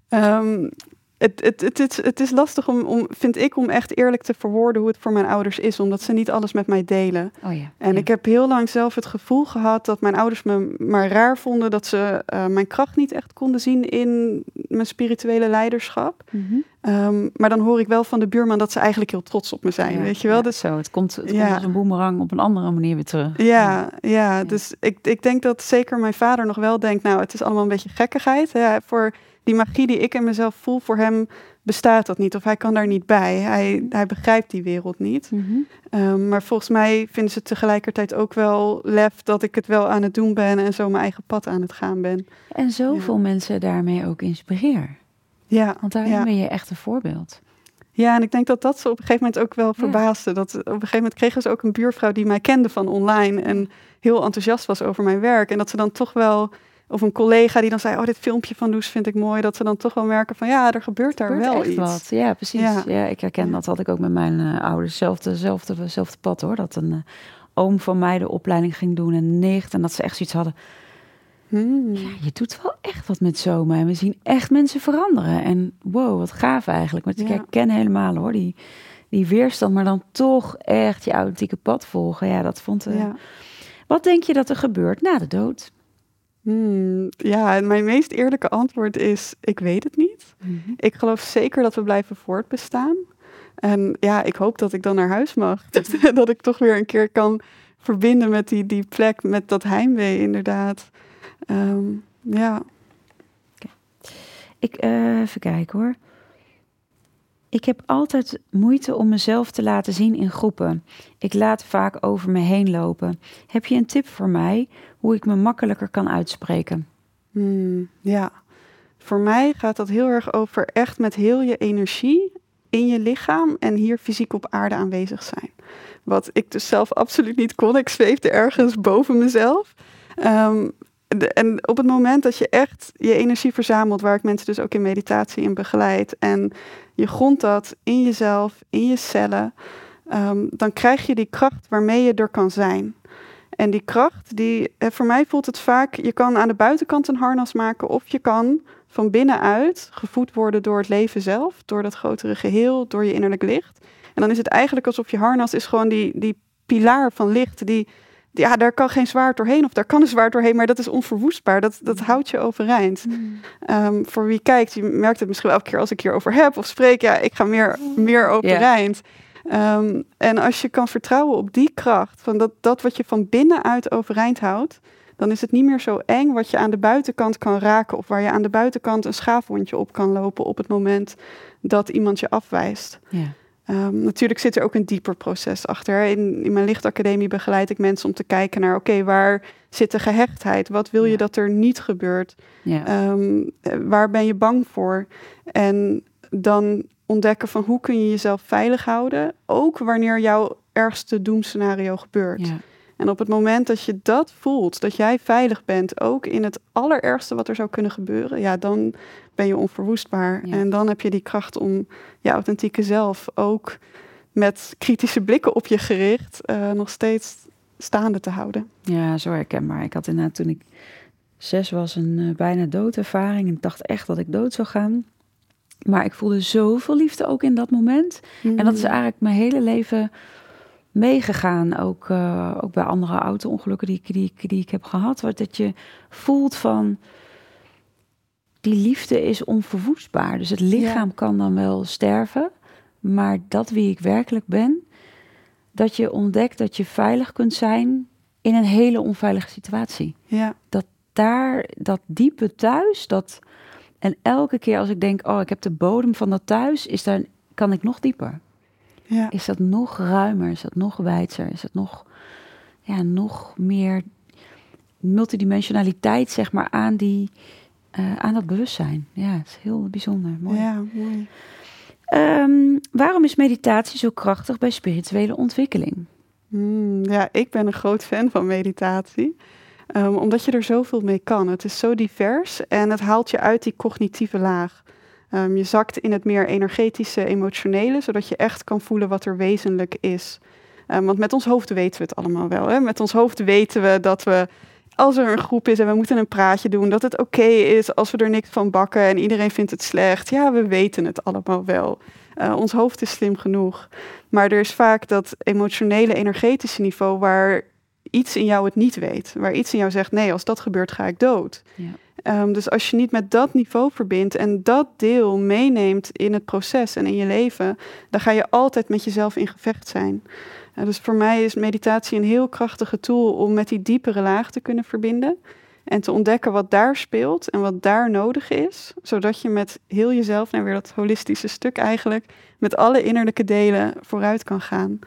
Um, het, het, het, het, het is lastig om, om, vind ik, om echt eerlijk te verwoorden hoe het voor mijn ouders is, omdat ze niet alles met mij delen. Oh ja, En ja. ik heb heel lang zelf het gevoel gehad dat mijn ouders me maar raar vonden dat ze eh, mijn kracht niet echt konden zien in mijn spirituele leiderschap. Ehm, maar dan hoor ik wel van de buurman dat ze eigenlijk heel trots op me zijn, Ja, weet je wel? Dus zo, het komt, het komt als een boemerang op een andere manier weer terug. Ja, ja, dus ik, ik denk dat zeker mijn vader nog wel denkt, nou, het is allemaal een beetje gekkigheid. Ja, voor die magie die ik in mezelf voel, voor hem bestaat dat niet. Of hij kan daar niet bij. Hij, hij begrijpt die wereld niet. Mhm. Ehm, maar volgens mij vinden ze tegelijkertijd ook wel lef dat ik het wel aan het doen ben en zo mijn eigen pad aan het gaan ben. En zoveel mensen daarmee ook inspireer. Ja, Want daarin ja. ben je echt een voorbeeld. ja, en ik denk dat dat ze op een gegeven moment ook wel Ja. verbaasde. Dat op een gegeven moment kregen ze ook een buurvrouw die mij kende van online en heel enthousiast was over mijn werk. En dat ze dan toch wel, of een collega die dan zei, oh, dit filmpje van Loes vind ik mooi. Dat ze dan toch wel merken van, ja, er gebeurt daar gebeurt wel echt iets. wat. Ja, precies. Ja. Ja. ik herken dat. Had ik ook met mijn eh, ouders. Zelfde, zelfde, zelfde pad hoor. Dat een eh, oom van mij de opleiding ging doen en nicht. En dat ze echt zoiets hadden. Hmm. Ja, je doet wel echt wat met zomer. En we zien echt mensen veranderen. En wow, wat gaaf eigenlijk. Maar ik Ja. herken helemaal hoor. Die, die weerstand, maar dan toch echt je authentieke pad volgen. Ja, dat vond ik. Ja. Wat denk je dat er gebeurt na de dood? Hmm. ja, en mijn meest eerlijke antwoord is, ik weet het niet. Ik geloof zeker dat we blijven voortbestaan. En ja, ik hoop dat ik dan naar huis mag. [laughs] [laughs] dat ik toch weer een keer kan verbinden met die, die plek, met dat heimwee inderdaad. Ehm, ja. Ik, eh, even kijken hoor. Ik heb altijd moeite om mezelf te laten zien in groepen. Ik laat vaak over me heen lopen. Heb je een tip voor mij hoe ik me makkelijker kan uitspreken? Hmm, ja. Voor mij gaat dat heel erg over echt met heel je energie in je lichaam en hier fysiek op aarde aanwezig zijn. Wat ik dus zelf absoluut niet kon. Ik zweefde ergens boven mezelf. Ehm, en op het moment dat je echt je energie verzamelt, waar ik mensen dus ook in meditatie in begeleid, en je grondt dat in jezelf, in je cellen, ehm, dan krijg je die kracht waarmee je er kan zijn. En die kracht, die, eh, voor mij voelt het vaak, je kan aan de buitenkant een harnas maken of je kan van binnenuit gevoed worden door het leven zelf, door dat grotere geheel, door je innerlijk licht. En dan is het eigenlijk alsof je harnas is gewoon die, die pilaar van licht, die, die- ja, daar kan geen zwaard doorheen of daar kan een zwaard doorheen, maar dat is onverwoestbaar, dat, dat houdt je overeind. Ehm, voor wie kijkt, je merkt het misschien elke keer als ik hierover heb of spreek, ja, ik ga meer, meer overeind. Ehm, en als je kan vertrouwen op die kracht, van dat, dat wat je van binnenuit overeind houdt, dan is het niet meer zo eng wat je aan de buitenkant kan raken of waar je aan de buitenkant een schaafwondje op kan lopen op het moment dat iemand je afwijst. Ja. Ehm, natuurlijk zit er ook een dieper proces achter. In, in mijn lichtacademie begeleid ik mensen om te kijken naar, oké, waar zit de gehechtheid? Wat wil je Ja. dat er niet gebeurt? Ja. Ehm, eh, waar ben je bang voor? En dan ontdekken van hoe kun je jezelf veilig houden, ook wanneer jouw ergste doemscenario gebeurt. ja. En op het moment dat je dat voelt, dat jij veilig bent, ook in het allerergste wat er zou kunnen gebeuren, ja, dan ben je onverwoestbaar. Ja. En dan heb je die kracht om je authentieke zelf ook met kritische blikken op je gericht eh, nog steeds staande te houden. Ja, zo herkenbaar. Ik had inderdaad toen ik zes was een eh, bijna doodervaring. En ik dacht echt dat ik dood zou gaan. Maar ik voelde zoveel liefde ook in dat moment. En dat is eigenlijk mijn hele leven meegegaan. Ook, eh, ook bij andere auto-ongelukken die, ik- die, ik- die ik heb gehad. Wat dat je voelt van... Die liefde is onverwoestbaar. Dus het lichaam kan dan wel sterven. Maar dat wie ik werkelijk ben... Dat je ontdekt dat je veilig kunt zijn in een hele onveilige situatie. Ja, Daar, dat diepe thuis, dat... En elke keer als ik denk, oh, ik heb de bodem van dat thuis, is daar, kan ik nog dieper. ja, Is dat nog ruimer? Is dat nog wijdser? Is dat nog, ja, nog meer multidimensionaliteit, zeg maar, aan, die, eh, aan dat bewustzijn? Ja, het is heel bijzonder. Mooi. ja, mooi. Ehm, waarom is meditatie zo krachtig bij spirituele ontwikkeling? Hmm, ja, ik ben een groot fan van meditatie. Ehm, omdat je er zoveel mee kan. Het is zo divers en het haalt je uit die cognitieve laag. Ehm, je zakt in het meer energetische, emotionele, zodat je echt kan voelen wat er wezenlijk is. Ehm, want met ons hoofd weten we het allemaal wel. Hè? Met ons hoofd weten we dat we als er een groep is en we moeten een praatje doen, dat het oké is als we er niks van bakken en iedereen vindt het slecht. Ja, we weten het allemaal wel. Uh, ons hoofd is slim genoeg. Maar er is vaak dat emotionele, energetische niveau waar iets in jou het niet weet. Waar iets in jou zegt, nee, als dat gebeurt ga ik dood. Ja. Um, dus als je niet met dat niveau verbindt en dat deel meeneemt in het proces en in je leven, dan ga je altijd met jezelf in gevecht zijn. Uh, dus voor mij is meditatie een heel krachtige tool om met die diepere laag te kunnen verbinden. En te ontdekken wat daar speelt en wat daar nodig is. Zodat je met heel jezelf, nou weer dat holistische stuk eigenlijk, met alle innerlijke delen vooruit kan gaan.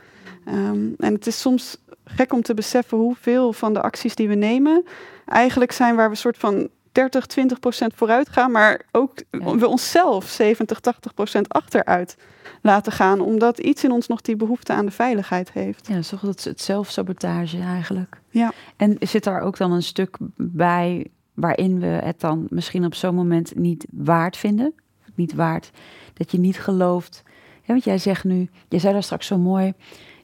Um, en het is soms gek om te beseffen hoeveel van de acties die we nemen eigenlijk zijn waar we soort van 30, 20 procent vooruit gaan, maar ook we onszelf 70, 80 procent achteruit laten gaan, omdat iets in ons nog die behoefte aan de veiligheid heeft. Ja, zo het, het zelfsabotage eigenlijk. Ja. En zit daar ook dan een stuk bij waarin we het dan misschien op zo'n moment niet waard vinden? Niet waard dat je niet gelooft. Ja, want jij zegt nu, jij zei daar straks zo mooi,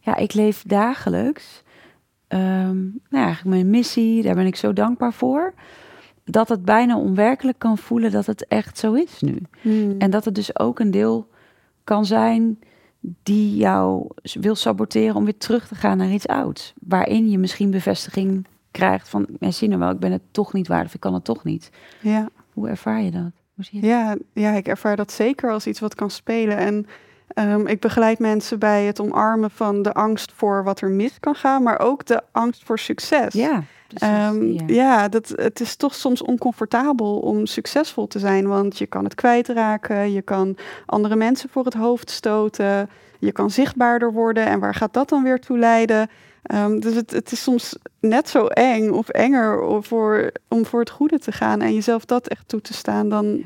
ja, ik leef dagelijks. Um, nou, eigenlijk mijn missie, daar ben ik zo dankbaar voor dat het bijna onwerkelijk kan voelen dat het echt zo is nu. Hmm. En dat het dus ook een deel kan zijn die jou wil saboteren om weer terug te gaan naar iets ouds. Waarin je misschien bevestiging krijgt van, ja, zie nou wel, ik ben het toch niet waard of ik kan het toch niet. Ja. Hoe ervaar je dat? Hoe zie je ja, ja, ik ervaar dat zeker als iets wat kan spelen. En um, ik begeleid mensen bij het omarmen van de angst voor wat er mis kan gaan, maar ook de angst voor succes. Ja. Um, ja, dat, het is toch soms oncomfortabel om succesvol te zijn, want je kan het kwijtraken, je kan andere mensen voor het hoofd stoten, je kan zichtbaarder worden en waar gaat dat dan weer toe leiden? Um, dus het, het, is soms net zo eng of enger voor, om voor het goede te gaan en jezelf dat echt toe te staan dan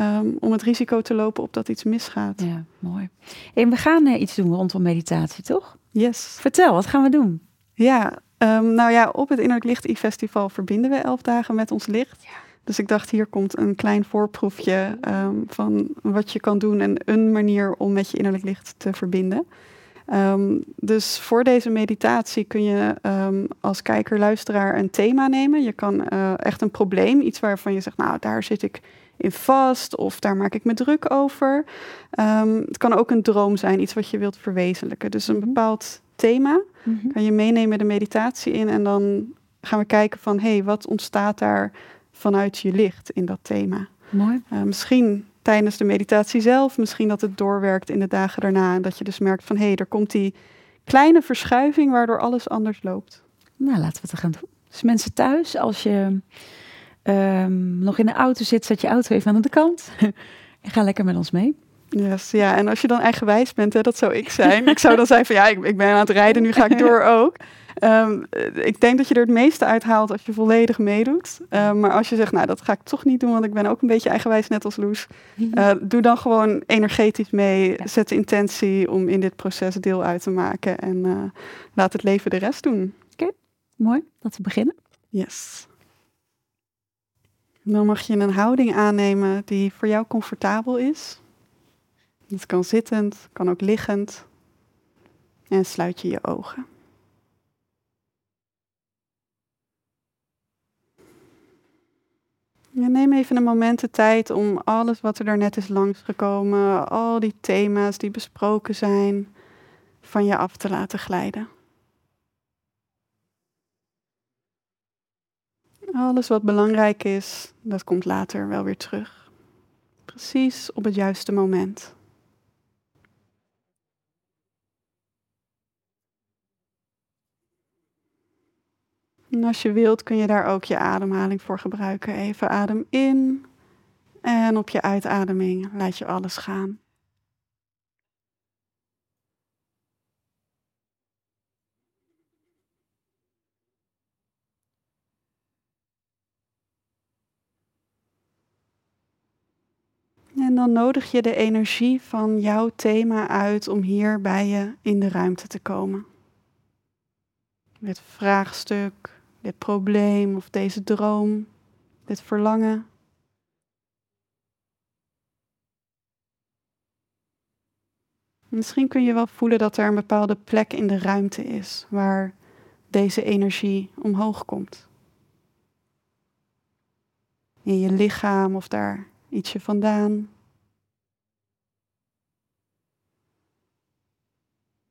um, om het risico te lopen op dat iets misgaat. Ja, mooi. En we gaan uh, iets doen rondom meditatie, toch? Yes. Vertel, wat gaan we doen? Ja, Um, nou ja, op het Innerlijk Licht E-festival verbinden we elf dagen met ons licht. Ja. Dus ik dacht, hier komt een klein voorproefje um, van wat je kan doen en een manier om met je innerlijk licht te verbinden. Um, dus voor deze meditatie kun je als kijker, luisteraar een thema nemen. Je kan uh, echt een probleem, iets waarvan je zegt, nou daar zit ik in vast of daar maak ik me druk over. het kan ook een droom zijn, iets wat je wilt verwezenlijken. Dus een mhm. bepaald thema. Mm Kan je meenemen de meditatie in en dan gaan we kijken van hé, hey, wat ontstaat daar vanuit je licht in dat thema. Mooi. Uh, misschien tijdens de meditatie zelf, misschien dat het doorwerkt in de dagen daarna en dat je dus merkt van hé, hey, er komt die kleine verschuiving waardoor alles anders loopt. Nou, laten we het gaan doen. Dus mensen thuis, als je um, nog in de auto zit, zet je auto even aan de kant [laughs] en ga lekker met ons mee. Yes, ja, en als je dan eigenwijs bent, hè, dat zou ik zijn. ik zou dan zijn van ja, ik, ik ben aan het rijden, nu ga ik door ook. Um, ik denk dat je er het meeste uithaalt als je volledig meedoet. Um, maar als je zegt, nou dat ga ik toch niet doen, want ik ben ook een beetje eigenwijs net als Loes. Uh, doe dan gewoon energetisch mee. Zet de intentie om in dit proces deel uit te maken. En uh, laat het leven de rest doen. Oké, okay. mooi. Laten we beginnen. Yes. Dan mag je een houding aannemen die voor jou comfortabel is. Het kan zittend, kan ook liggend. En sluit je je ogen. neem even een moment de tijd om alles wat er daarnet is langsgekomen, al die thema's die besproken zijn, van je af te laten glijden. Alles wat belangrijk is, dat komt later wel weer terug. Precies op het juiste moment. En als je wilt kun je daar ook je ademhaling voor gebruiken. Even adem in en op je uitademing laat je alles gaan. En dan nodig je de energie van jouw thema uit om hier bij je in de ruimte te komen. Dit vraagstuk, dit probleem of deze droom, dit verlangen. Misschien kun je wel voelen dat er een bepaalde plek in de ruimte is waar deze energie omhoog komt. in je lichaam of daar ietsje vandaan.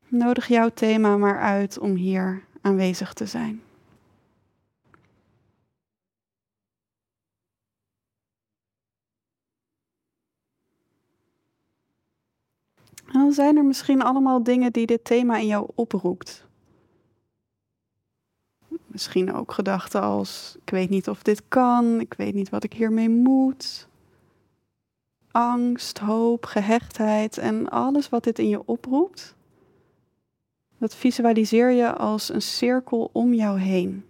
Nodig jouw thema maar uit om hier aanwezig te zijn. dan zijn er misschien allemaal dingen die dit thema in jou oproept. Misschien ook gedachten als: ik weet niet of dit kan, ik weet niet wat ik hiermee moet. Angst, hoop, gehechtheid en alles wat dit in je oproept, dat visualiseer je als een cirkel om jou heen.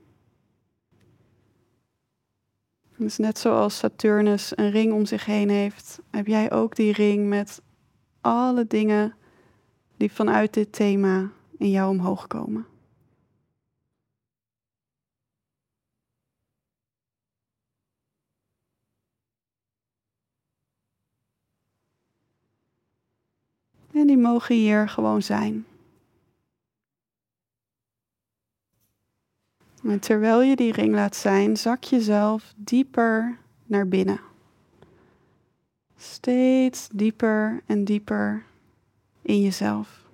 Dus net zoals Saturnus een ring om zich heen heeft, heb jij ook die ring met alle dingen die vanuit dit thema in jou omhoog komen. En die mogen hier gewoon zijn. En terwijl je die ring laat zijn, zak jezelf dieper naar binnen. Steeds dieper en dieper in jezelf.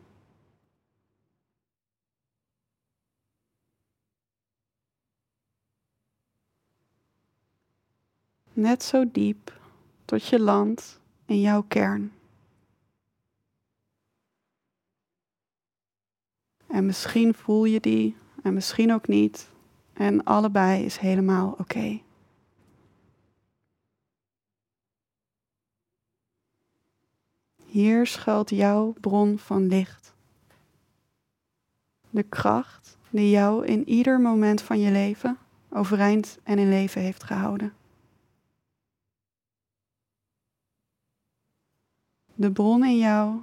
Net zo diep tot je landt in jouw kern. En misschien voel je die en misschien ook niet. En allebei is helemaal oké. Hier schuilt jouw bron van licht. De kracht die jou in ieder moment van je leven overeind en in leven heeft gehouden. De bron in jou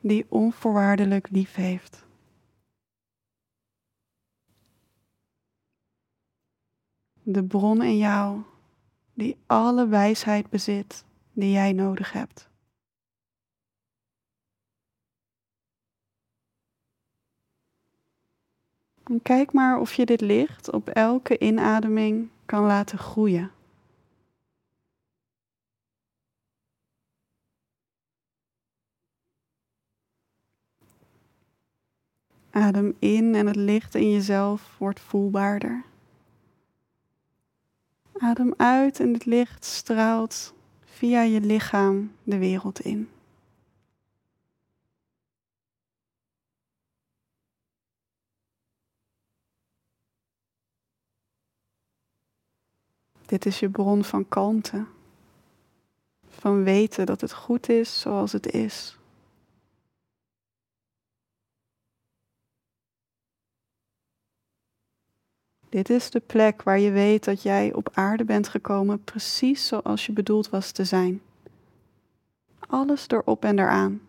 die onvoorwaardelijk lief heeft. De bron in jou die alle wijsheid bezit die jij nodig hebt. En kijk maar of je dit licht op elke inademing kan laten groeien. Adem in en het licht in jezelf wordt voelbaarder. Adem uit en het licht straalt via je lichaam de wereld in. Dit is je bron van kalmte, van weten dat het goed is zoals het is. Dit is de plek waar je weet dat jij op aarde bent gekomen precies zoals je bedoeld was te zijn. Alles erop en eraan.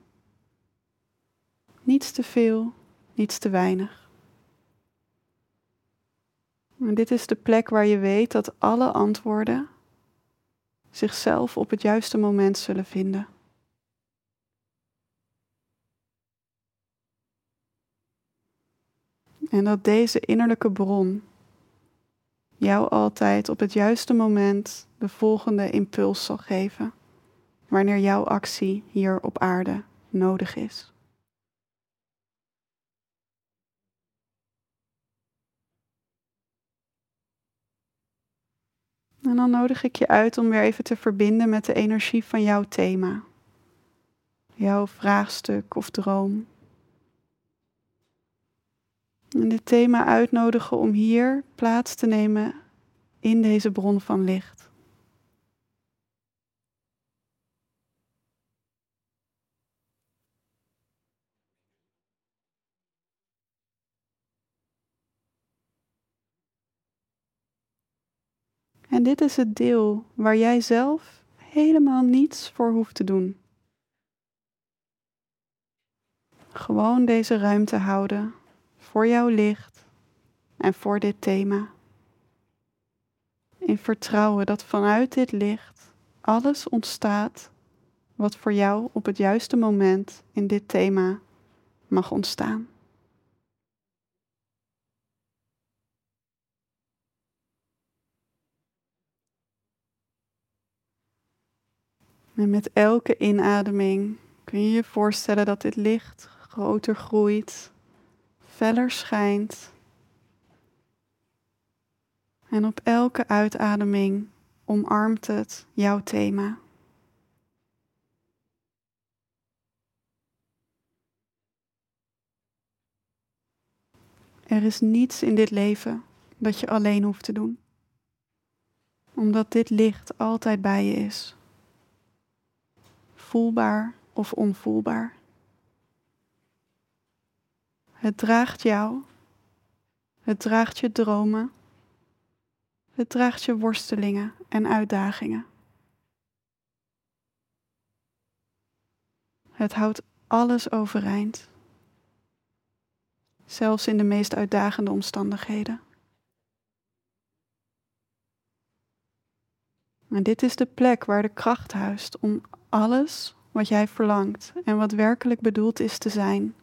Niets te veel, niets te weinig. En dit is de plek waar je weet dat alle antwoorden zichzelf op het juiste moment zullen vinden. En dat deze innerlijke bron jou altijd op het juiste moment de volgende impuls zal geven, wanneer jouw actie hier op aarde nodig is. En dan nodig ik je uit om weer even te verbinden met de energie van jouw thema, jouw vraagstuk of droom. En dit thema uitnodigen om hier plaats te nemen in deze bron van licht. En dit is het deel waar jij zelf helemaal niets voor hoeft te doen. Gewoon deze ruimte houden voor jouw licht en voor dit thema. In vertrouwen dat vanuit dit licht alles ontstaat wat voor jou op het juiste moment in dit thema mag ontstaan. En met elke inademing kun je je voorstellen dat dit licht groter groeit, feller schijnt. En op elke uitademing omarmt het jouw thema. Er is niets in dit leven dat je alleen hoeft te doen, omdat dit licht altijd bij je is, voelbaar of onvoelbaar. Het draagt jou, het draagt je dromen, het draagt je worstelingen en uitdagingen. Het houdt alles overeind zelfs in de meest uitdagende omstandigheden. En dit is de plek waar de kracht huist om alles wat jij verlangt en wat werkelijk bedoeld is te zijn,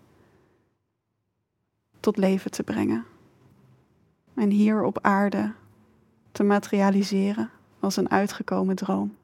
tot leven te brengen. En hier op aarde te materialiseren als een uitgekomen droom.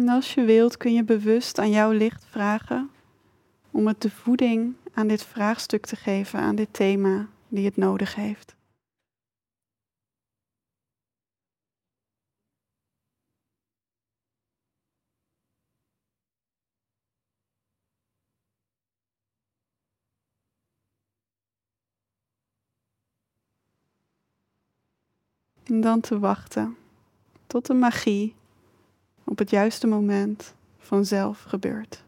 En als je wilt kun je bewust aan jouw licht vragen om het de voeding aan dit vraagstuk te geven, aan dit thema die het nodig heeft. En dan te wachten tot de magie op het juiste moment vanzelf gebeurt.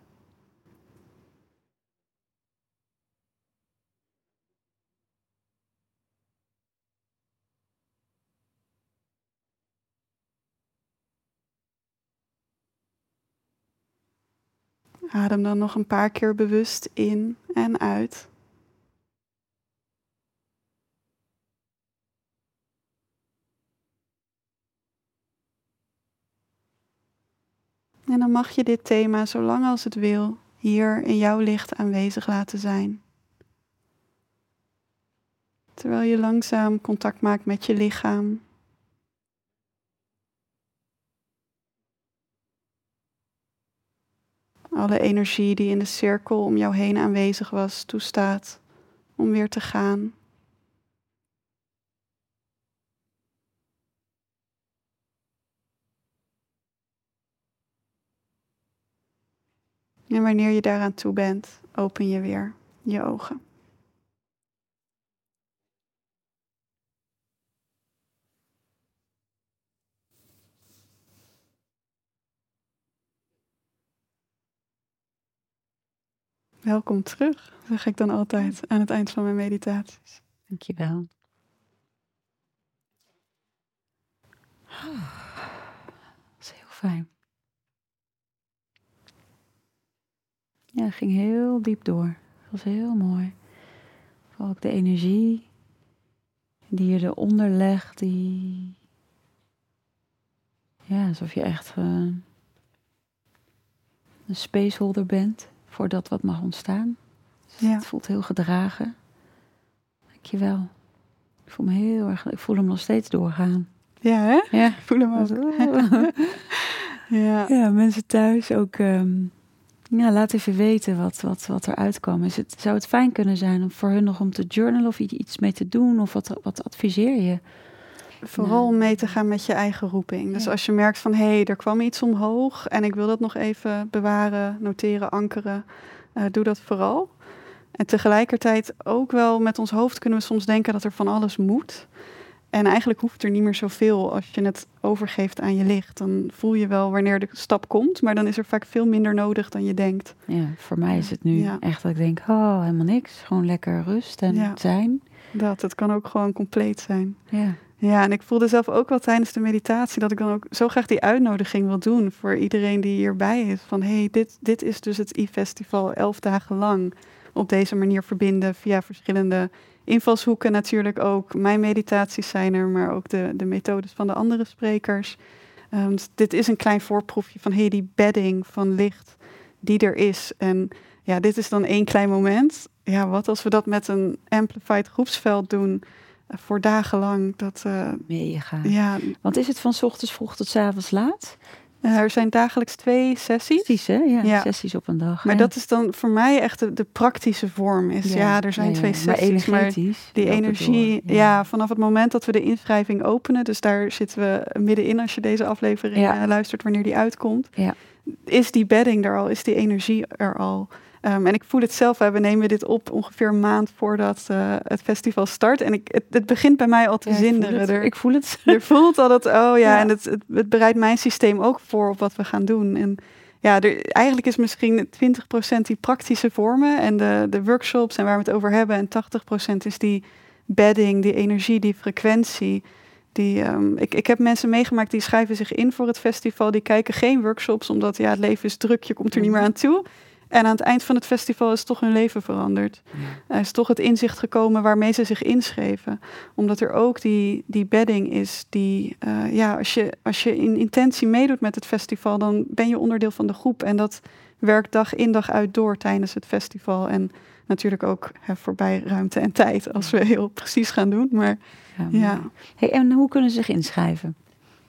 Adem dan nog een paar keer bewust in en uit. En dan mag je dit thema, zolang als het wil, hier in jouw licht aanwezig laten zijn. Terwijl je langzaam contact maakt met je lichaam. Alle energie die in de cirkel om jou heen aanwezig was, toestaat om weer te gaan. En wanneer je daaraan toe bent, open je weer je ogen. Welkom terug, zeg ik dan altijd aan het eind van mijn meditaties. Dankjewel. Dat is heel fijn. Ja, het ging heel diep door. Dat was heel mooi. Vooral ook de energie die je eronder legt, die... Ja, alsof je echt uh, een spaceholder bent voor dat wat mag ontstaan. Dus ja. Het voelt heel gedragen. Dankjewel. Ik voel me heel erg... Ik voel hem nog steeds doorgaan. Ja, hè? Ja. Ik voel hem ook. [laughs] ja. ja, mensen thuis ook... Um, ja, laat even weten wat, wat, wat er uitkwam. Is het, zou het fijn kunnen zijn om voor hun nog om te journalen of iets mee te doen? Of wat, wat adviseer je? Vooral om mee te gaan met je eigen roeping. Dus als je merkt van hé, hey, er kwam iets omhoog en ik wil dat nog even bewaren, noteren, ankeren, uh, doe dat vooral. En tegelijkertijd ook wel met ons hoofd kunnen we soms denken dat er van alles moet. En eigenlijk hoeft er niet meer zoveel als je het overgeeft aan je licht. Dan voel je wel wanneer de stap komt, maar dan is er vaak veel minder nodig dan je denkt. Ja, voor mij is het nu echt dat ik denk, oh, helemaal niks. Gewoon lekker rust en zijn. Dat, het kan ook gewoon compleet zijn. Ja. Ja, en ik voelde zelf ook wel tijdens de meditatie dat ik dan ook zo graag die uitnodiging wil doen voor iedereen die hierbij is. Van hé, hey, dit, dit is dus het e-festival elf dagen lang op deze manier verbinden via verschillende invalshoeken natuurlijk ook. Mijn meditaties zijn er, maar ook de, de methodes van de andere sprekers. Um, dit is een klein voorproefje van hey, die bedding van licht die er is. En ja, dit is dan één klein moment. Ja, wat als we dat met een amplified groepsveld doen uh, voor dagenlang? Dat, uh, Mega. Ja. Want is het van s ochtends vroeg tot s avonds laat? Uh, er zijn dagelijks twee sessies. Precies, hè? Ja, ja. sessies op een dag. Maar dat is dan voor mij echt de, de praktische vorm. Is, ja, er zijn twee sessies. Maar, die energie, ja. vanaf het moment dat we de inschrijving openen, dus daar zitten we middenin als je deze aflevering luistert, wanneer die uitkomt. Is die bedding er al? Is die energie er al? Um, en ik voel het zelf, we nemen dit op ongeveer een maand voordat uh, het festival start. En ik, het, het, begint bij mij al te ja, zinderen. Ik voel het. Er voelt al dat, oh ja, ja. en het, het, het, bereidt mijn systeem ook voor op wat we gaan doen. En ja, er, eigenlijk is misschien 20% die praktische vormen en de, de workshops en waar we het over hebben. En 80% is die bedding, die energie, die frequentie. Die, um, ik, ik heb mensen meegemaakt die schrijven zich in voor het festival. Die kijken geen workshops, omdat ja, het leven is druk, je komt er niet meer aan toe. En aan het eind van het festival is toch hun leven veranderd. Er is toch het inzicht gekomen waarmee ze zich inschreven. Omdat er ook die, die bedding is. Die, uh, ja, als je, als je in intentie meedoet met het festival, dan ben je onderdeel van de groep. En dat werkt dag in dag uit door tijdens het festival. En natuurlijk ook hè, voorbij ruimte en tijd, als we heel precies gaan doen. Maar ja. ja. Hey, en hoe kunnen ze zich inschrijven?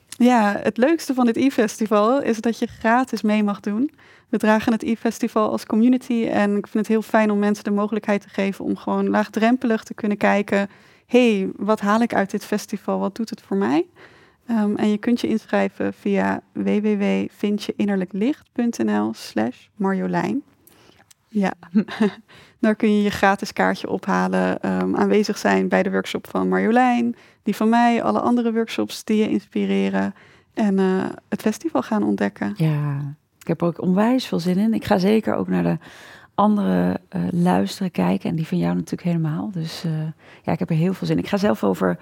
Ja, het leukste van dit e-festival is dat je gratis mee mag doen. We dragen het e-festival als community en ik vind het heel fijn om mensen de mogelijkheid te geven om gewoon laagdrempelig te kunnen kijken. hey, wat haal ik uit dit festival? Wat doet het voor mij? Um, en je kunt je inschrijven via www.vindjeinnerlijklicht.nl slash Marjolein. Ja, [laughs] daar kun je je gratis kaartje ophalen, um, aanwezig zijn bij de workshop van Marjolein, die van mij, alle andere workshops die je inspireren en uh, het festival gaan ontdekken. Ja, ik heb er ook onwijs veel zin in. Ik ga zeker ook naar de andere uh, luisteren, kijken. En die van jou natuurlijk helemaal. Dus uh, ja, ik heb er heel veel zin in. Ik ga zelf over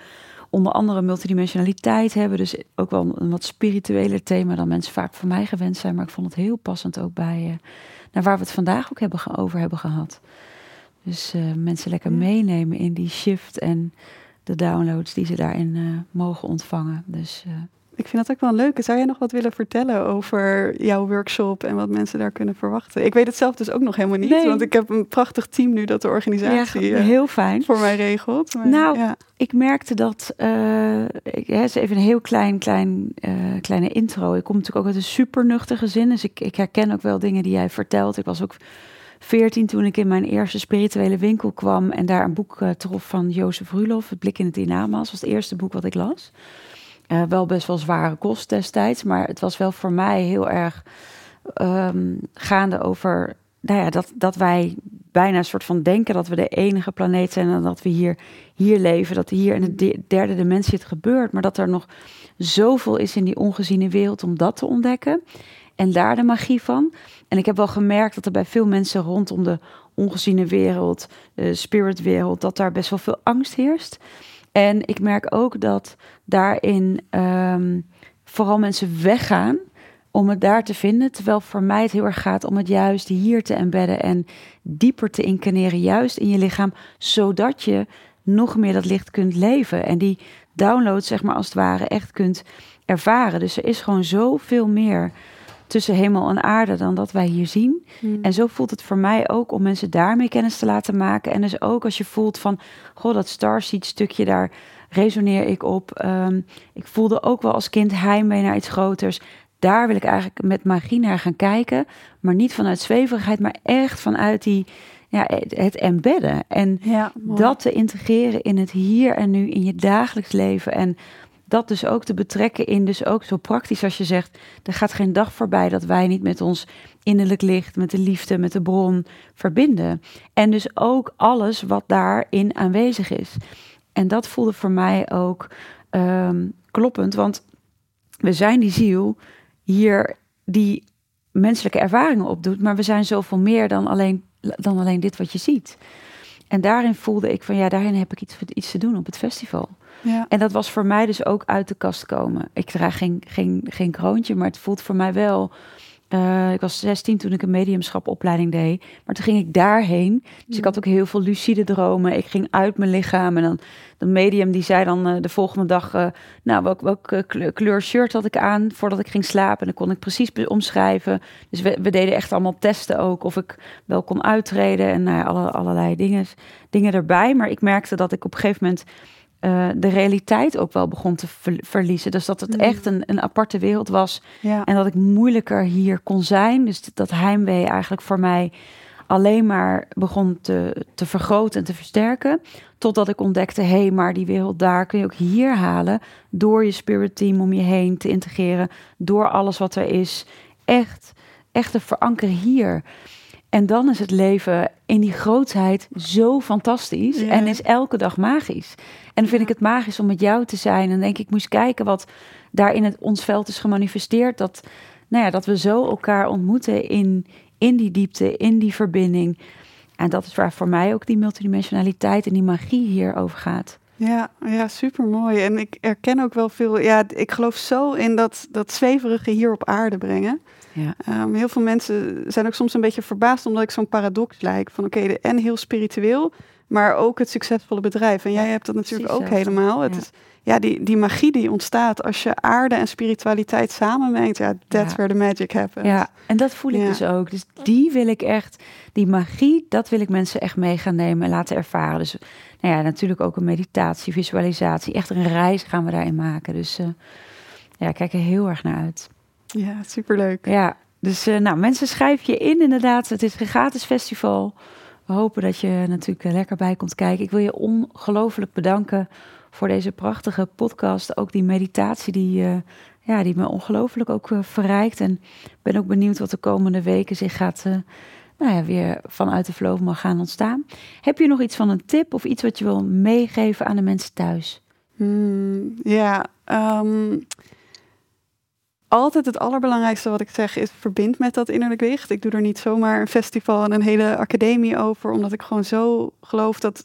onder andere multidimensionaliteit hebben. Dus ook wel een wat spiritueler thema dan mensen vaak voor mij gewend zijn. Maar ik vond het heel passend ook bij uh, naar waar we het vandaag ook hebben over hebben gehad. Dus mensen lekker meenemen in die shift en de downloads die ze daarin mogen ontvangen. Dus ik vind dat ook wel leuk. Zou jij nog wat willen vertellen over jouw workshop en wat mensen daar kunnen verwachten? Ik weet het zelf dus ook nog helemaal niet, want ik heb een prachtig team nu dat de organisatie ja, heel fijn. Eh, voor mij regelt. Maar, nou, ja. ik merkte dat, uh, ik, even een heel klein, klein, uh, kleine intro. Ik kom natuurlijk ook uit een super nuchter gezin, dus ik, ik herken ook wel dingen die jij vertelt. Ik was ook 14 toen ik in mijn eerste spirituele winkel kwam en daar een boek uh, trof van Jozef Rulof, Het Blik in het Dynama's, was het eerste boek wat ik las. Uh, wel best wel zware kost destijds, maar het was wel voor mij heel erg um, gaande over nou ja, dat, dat wij bijna een soort van denken dat we de enige planeet zijn en dat we hier, hier leven, dat hier in de derde dimensie het gebeurt, maar dat er nog zoveel is in die ongeziene wereld om dat te ontdekken en daar de magie van. En ik heb wel gemerkt dat er bij veel mensen rondom de ongeziene wereld, de spiritwereld, dat daar best wel veel angst heerst. En ik merk ook dat daarin um, vooral mensen weggaan om het daar te vinden. Terwijl voor mij het heel erg gaat om het juist hier te embedden en dieper te incarneren, juist in je lichaam, zodat je nog meer dat licht kunt leven. En die download, zeg maar als het ware, echt kunt ervaren. Dus er is gewoon zoveel meer tussen hemel en aarde dan dat wij hier zien. Hmm. En zo voelt het voor mij ook om mensen daarmee kennis te laten maken. En dus ook als je voelt van, goh, dat starseed stukje daar resoneer ik op. Um, ik voelde ook wel als kind heimwee naar iets groters. Daar wil ik eigenlijk met magie naar gaan kijken. Maar niet vanuit zweverigheid, maar echt vanuit die, ja, het embedden. En ja, dat te integreren in het hier en nu, in je dagelijks leven. En dat dus ook te betrekken in, dus ook zo praktisch als je zegt, er gaat geen dag voorbij dat wij niet met ons innerlijk licht, met de liefde, met de bron verbinden. En dus ook alles wat daarin aanwezig is. En dat voelde voor mij ook um, kloppend, want we zijn die ziel hier die menselijke ervaringen opdoet, maar we zijn zoveel meer dan alleen, dan alleen dit wat je ziet. En daarin voelde ik van ja, daarin heb ik iets, iets te doen op het festival. Ja. En dat was voor mij dus ook uit de kast komen. Ik draag geen, geen, geen kroontje, maar het voelt voor mij wel uh, ik was 16 toen ik een mediumschapopleiding deed. Maar toen ging ik daarheen. Dus ik had ook heel veel lucide dromen. Ik ging uit mijn lichaam. En dan de medium die zei dan uh, de volgende dag... Uh, nou, welke welk kleur, shirt had ik aan voordat ik ging slapen. En dan kon ik precies omschrijven. Dus we, we, deden echt allemaal testen ook. Of ik wel kon uittreden. En nou alle, allerlei dingen, dingen erbij. Maar ik merkte dat ik op een gegeven moment uh, de realiteit ook wel begon te verliezen. Dus dat het mm. echt een, een aparte wereld was. Ja. En dat ik moeilijker hier kon zijn. Dus dat heimwee eigenlijk voor mij alleen maar begon te, te vergroten en te versterken. Totdat ik ontdekte, hé, hey, maar die wereld daar kun je ook hier halen. Door je spirit team om je heen te integreren. Door alles wat er is. Echt, echt te verankeren hier. En dan is het leven in die grootheid zo fantastisch en is elke dag magisch. En dan vind ik het magisch om met jou te zijn. En denk ik, moest kijken wat daar in het, ons veld is gemanifesteerd. Dat, nou ja, dat we zo elkaar ontmoeten in, in die diepte, in die verbinding. En dat is waar voor mij ook die multidimensionaliteit en die magie hier over gaat. Ja, ja, super mooi. En ik herken ook wel veel. Ja, ik geloof zo in dat, dat zweverige hier op aarde brengen. Ja. Um, heel veel mensen zijn ook soms een beetje verbaasd omdat ik zo'n paradox lijk. Van oké, okay, en heel spiritueel, maar ook het succesvolle bedrijf. En jij hebt dat natuurlijk ook helemaal. Het ja. Is, ja, die, die magie die ontstaat als je aarde en spiritualiteit samenmengt. Ja, that's ja. where the magic happens. Ja, en dat voel ik dus ook. Dus die wil ik echt, die magie, dat wil ik mensen echt mee gaan nemen en laten ervaren. Dus nou ja, natuurlijk ook een meditatie, visualisatie. Echt een reis gaan we daarin maken. Dus uh, ja, ik kijk er heel erg naar uit. Ja, superleuk. Ja, dus uh, nou, mensen schrijf je in inderdaad. Het is een gratis festival. We hopen dat je natuurlijk eh, lekker bij komt kijken. Ik wil je ongelooflijk bedanken voor deze prachtige podcast. Ook die meditatie die, uh, ja, die me ongelooflijk ook uh, verrijkt. En ben ook benieuwd wat de komende weken zich gaat... nou ja, weer vanuit de flow mag gaan ontstaan. Heb je nog iets van een tip of iets wat je wil meegeven aan de mensen thuis? Hmm, ja, um altijd het allerbelangrijkste wat ik zeg is verbind met dat innerlijk licht. Ik doe er niet zomaar een festival en een hele academie over, omdat ik gewoon zo geloof dat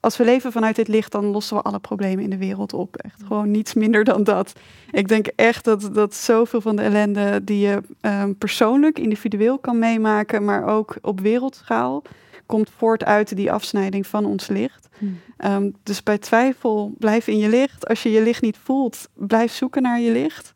als we leven vanuit dit licht, dan lossen we alle problemen in de wereld op. Echt gewoon niets minder dan dat. Ik denk echt dat, dat zoveel van de ellende die je um, persoonlijk, individueel kan meemaken, maar ook op wereldschaal, komt voort uit die afsnijding van ons licht. Hmm. Um, dus bij twijfel, blijf in je licht. Als je je licht niet voelt, blijf zoeken naar je licht.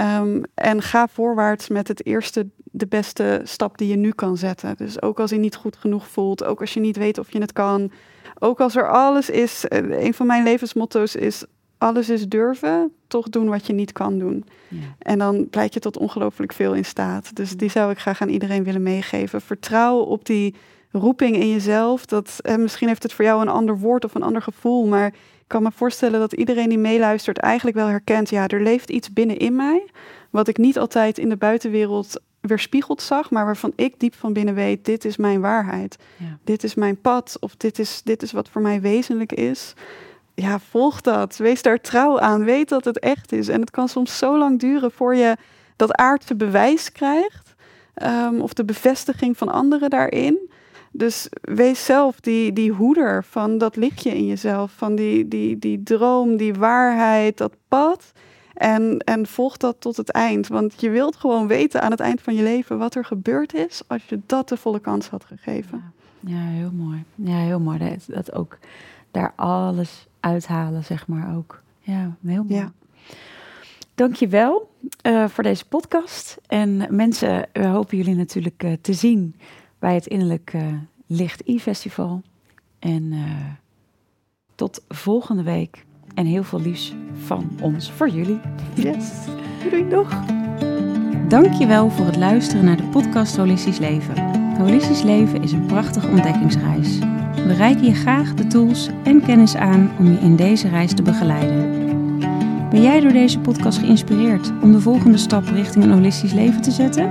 Um, en ga voorwaarts met het eerste, de beste stap die je nu kan zetten. Dus ook als je niet goed genoeg voelt, ook als je niet weet of je het kan, ook als er alles is. Eh, een van mijn levensmotto's is: alles is durven, toch doen wat je niet kan doen. Ja. En dan blijkt je tot ongelooflijk veel in staat. Dus die zou ik graag aan iedereen willen meegeven. Vertrouw op die roeping in jezelf. Dat, eh, misschien heeft het voor jou een ander woord of een ander gevoel, maar kan me voorstellen dat iedereen die meeluistert eigenlijk wel herkent, ja, er leeft iets binnenin mij, wat ik niet altijd in de buitenwereld weerspiegeld zag, maar waarvan ik diep van binnen weet, dit is mijn waarheid. Ja. Dit is mijn pad, of dit is, dit is wat voor mij wezenlijk is. Ja, volg dat. Wees daar trouw aan. Weet dat het echt is. En het kan soms zo lang duren voor je dat aardse bewijs krijgt. Um, of de bevestiging van anderen daarin. Dus wees zelf die, die hoeder van dat lichtje in jezelf, van die, die, die droom, die waarheid, dat pad. En, en volg dat tot het eind. Want je wilt gewoon weten aan het eind van je leven wat er gebeurd is als je dat de volle kans had gegeven. Ja, heel mooi. Ja, heel mooi. Dat, dat ook daar alles uithalen, zeg maar ook. Ja, heel mooi. Ja. Dankjewel uh, voor deze podcast. En mensen, we hopen jullie natuurlijk uh, te zien bij het Innerlijk uh, Licht E-Festival. En uh, tot volgende week. En heel veel liefs van ons voor jullie. Yes. [laughs] Doei, doeg. Dankjewel voor het luisteren naar de podcast Holistisch Leven. Holistisch Leven is een prachtige ontdekkingsreis. We reiken je graag de tools en kennis aan om je in deze reis te begeleiden. Ben jij door deze podcast geïnspireerd om de volgende stap richting een holistisch leven te zetten?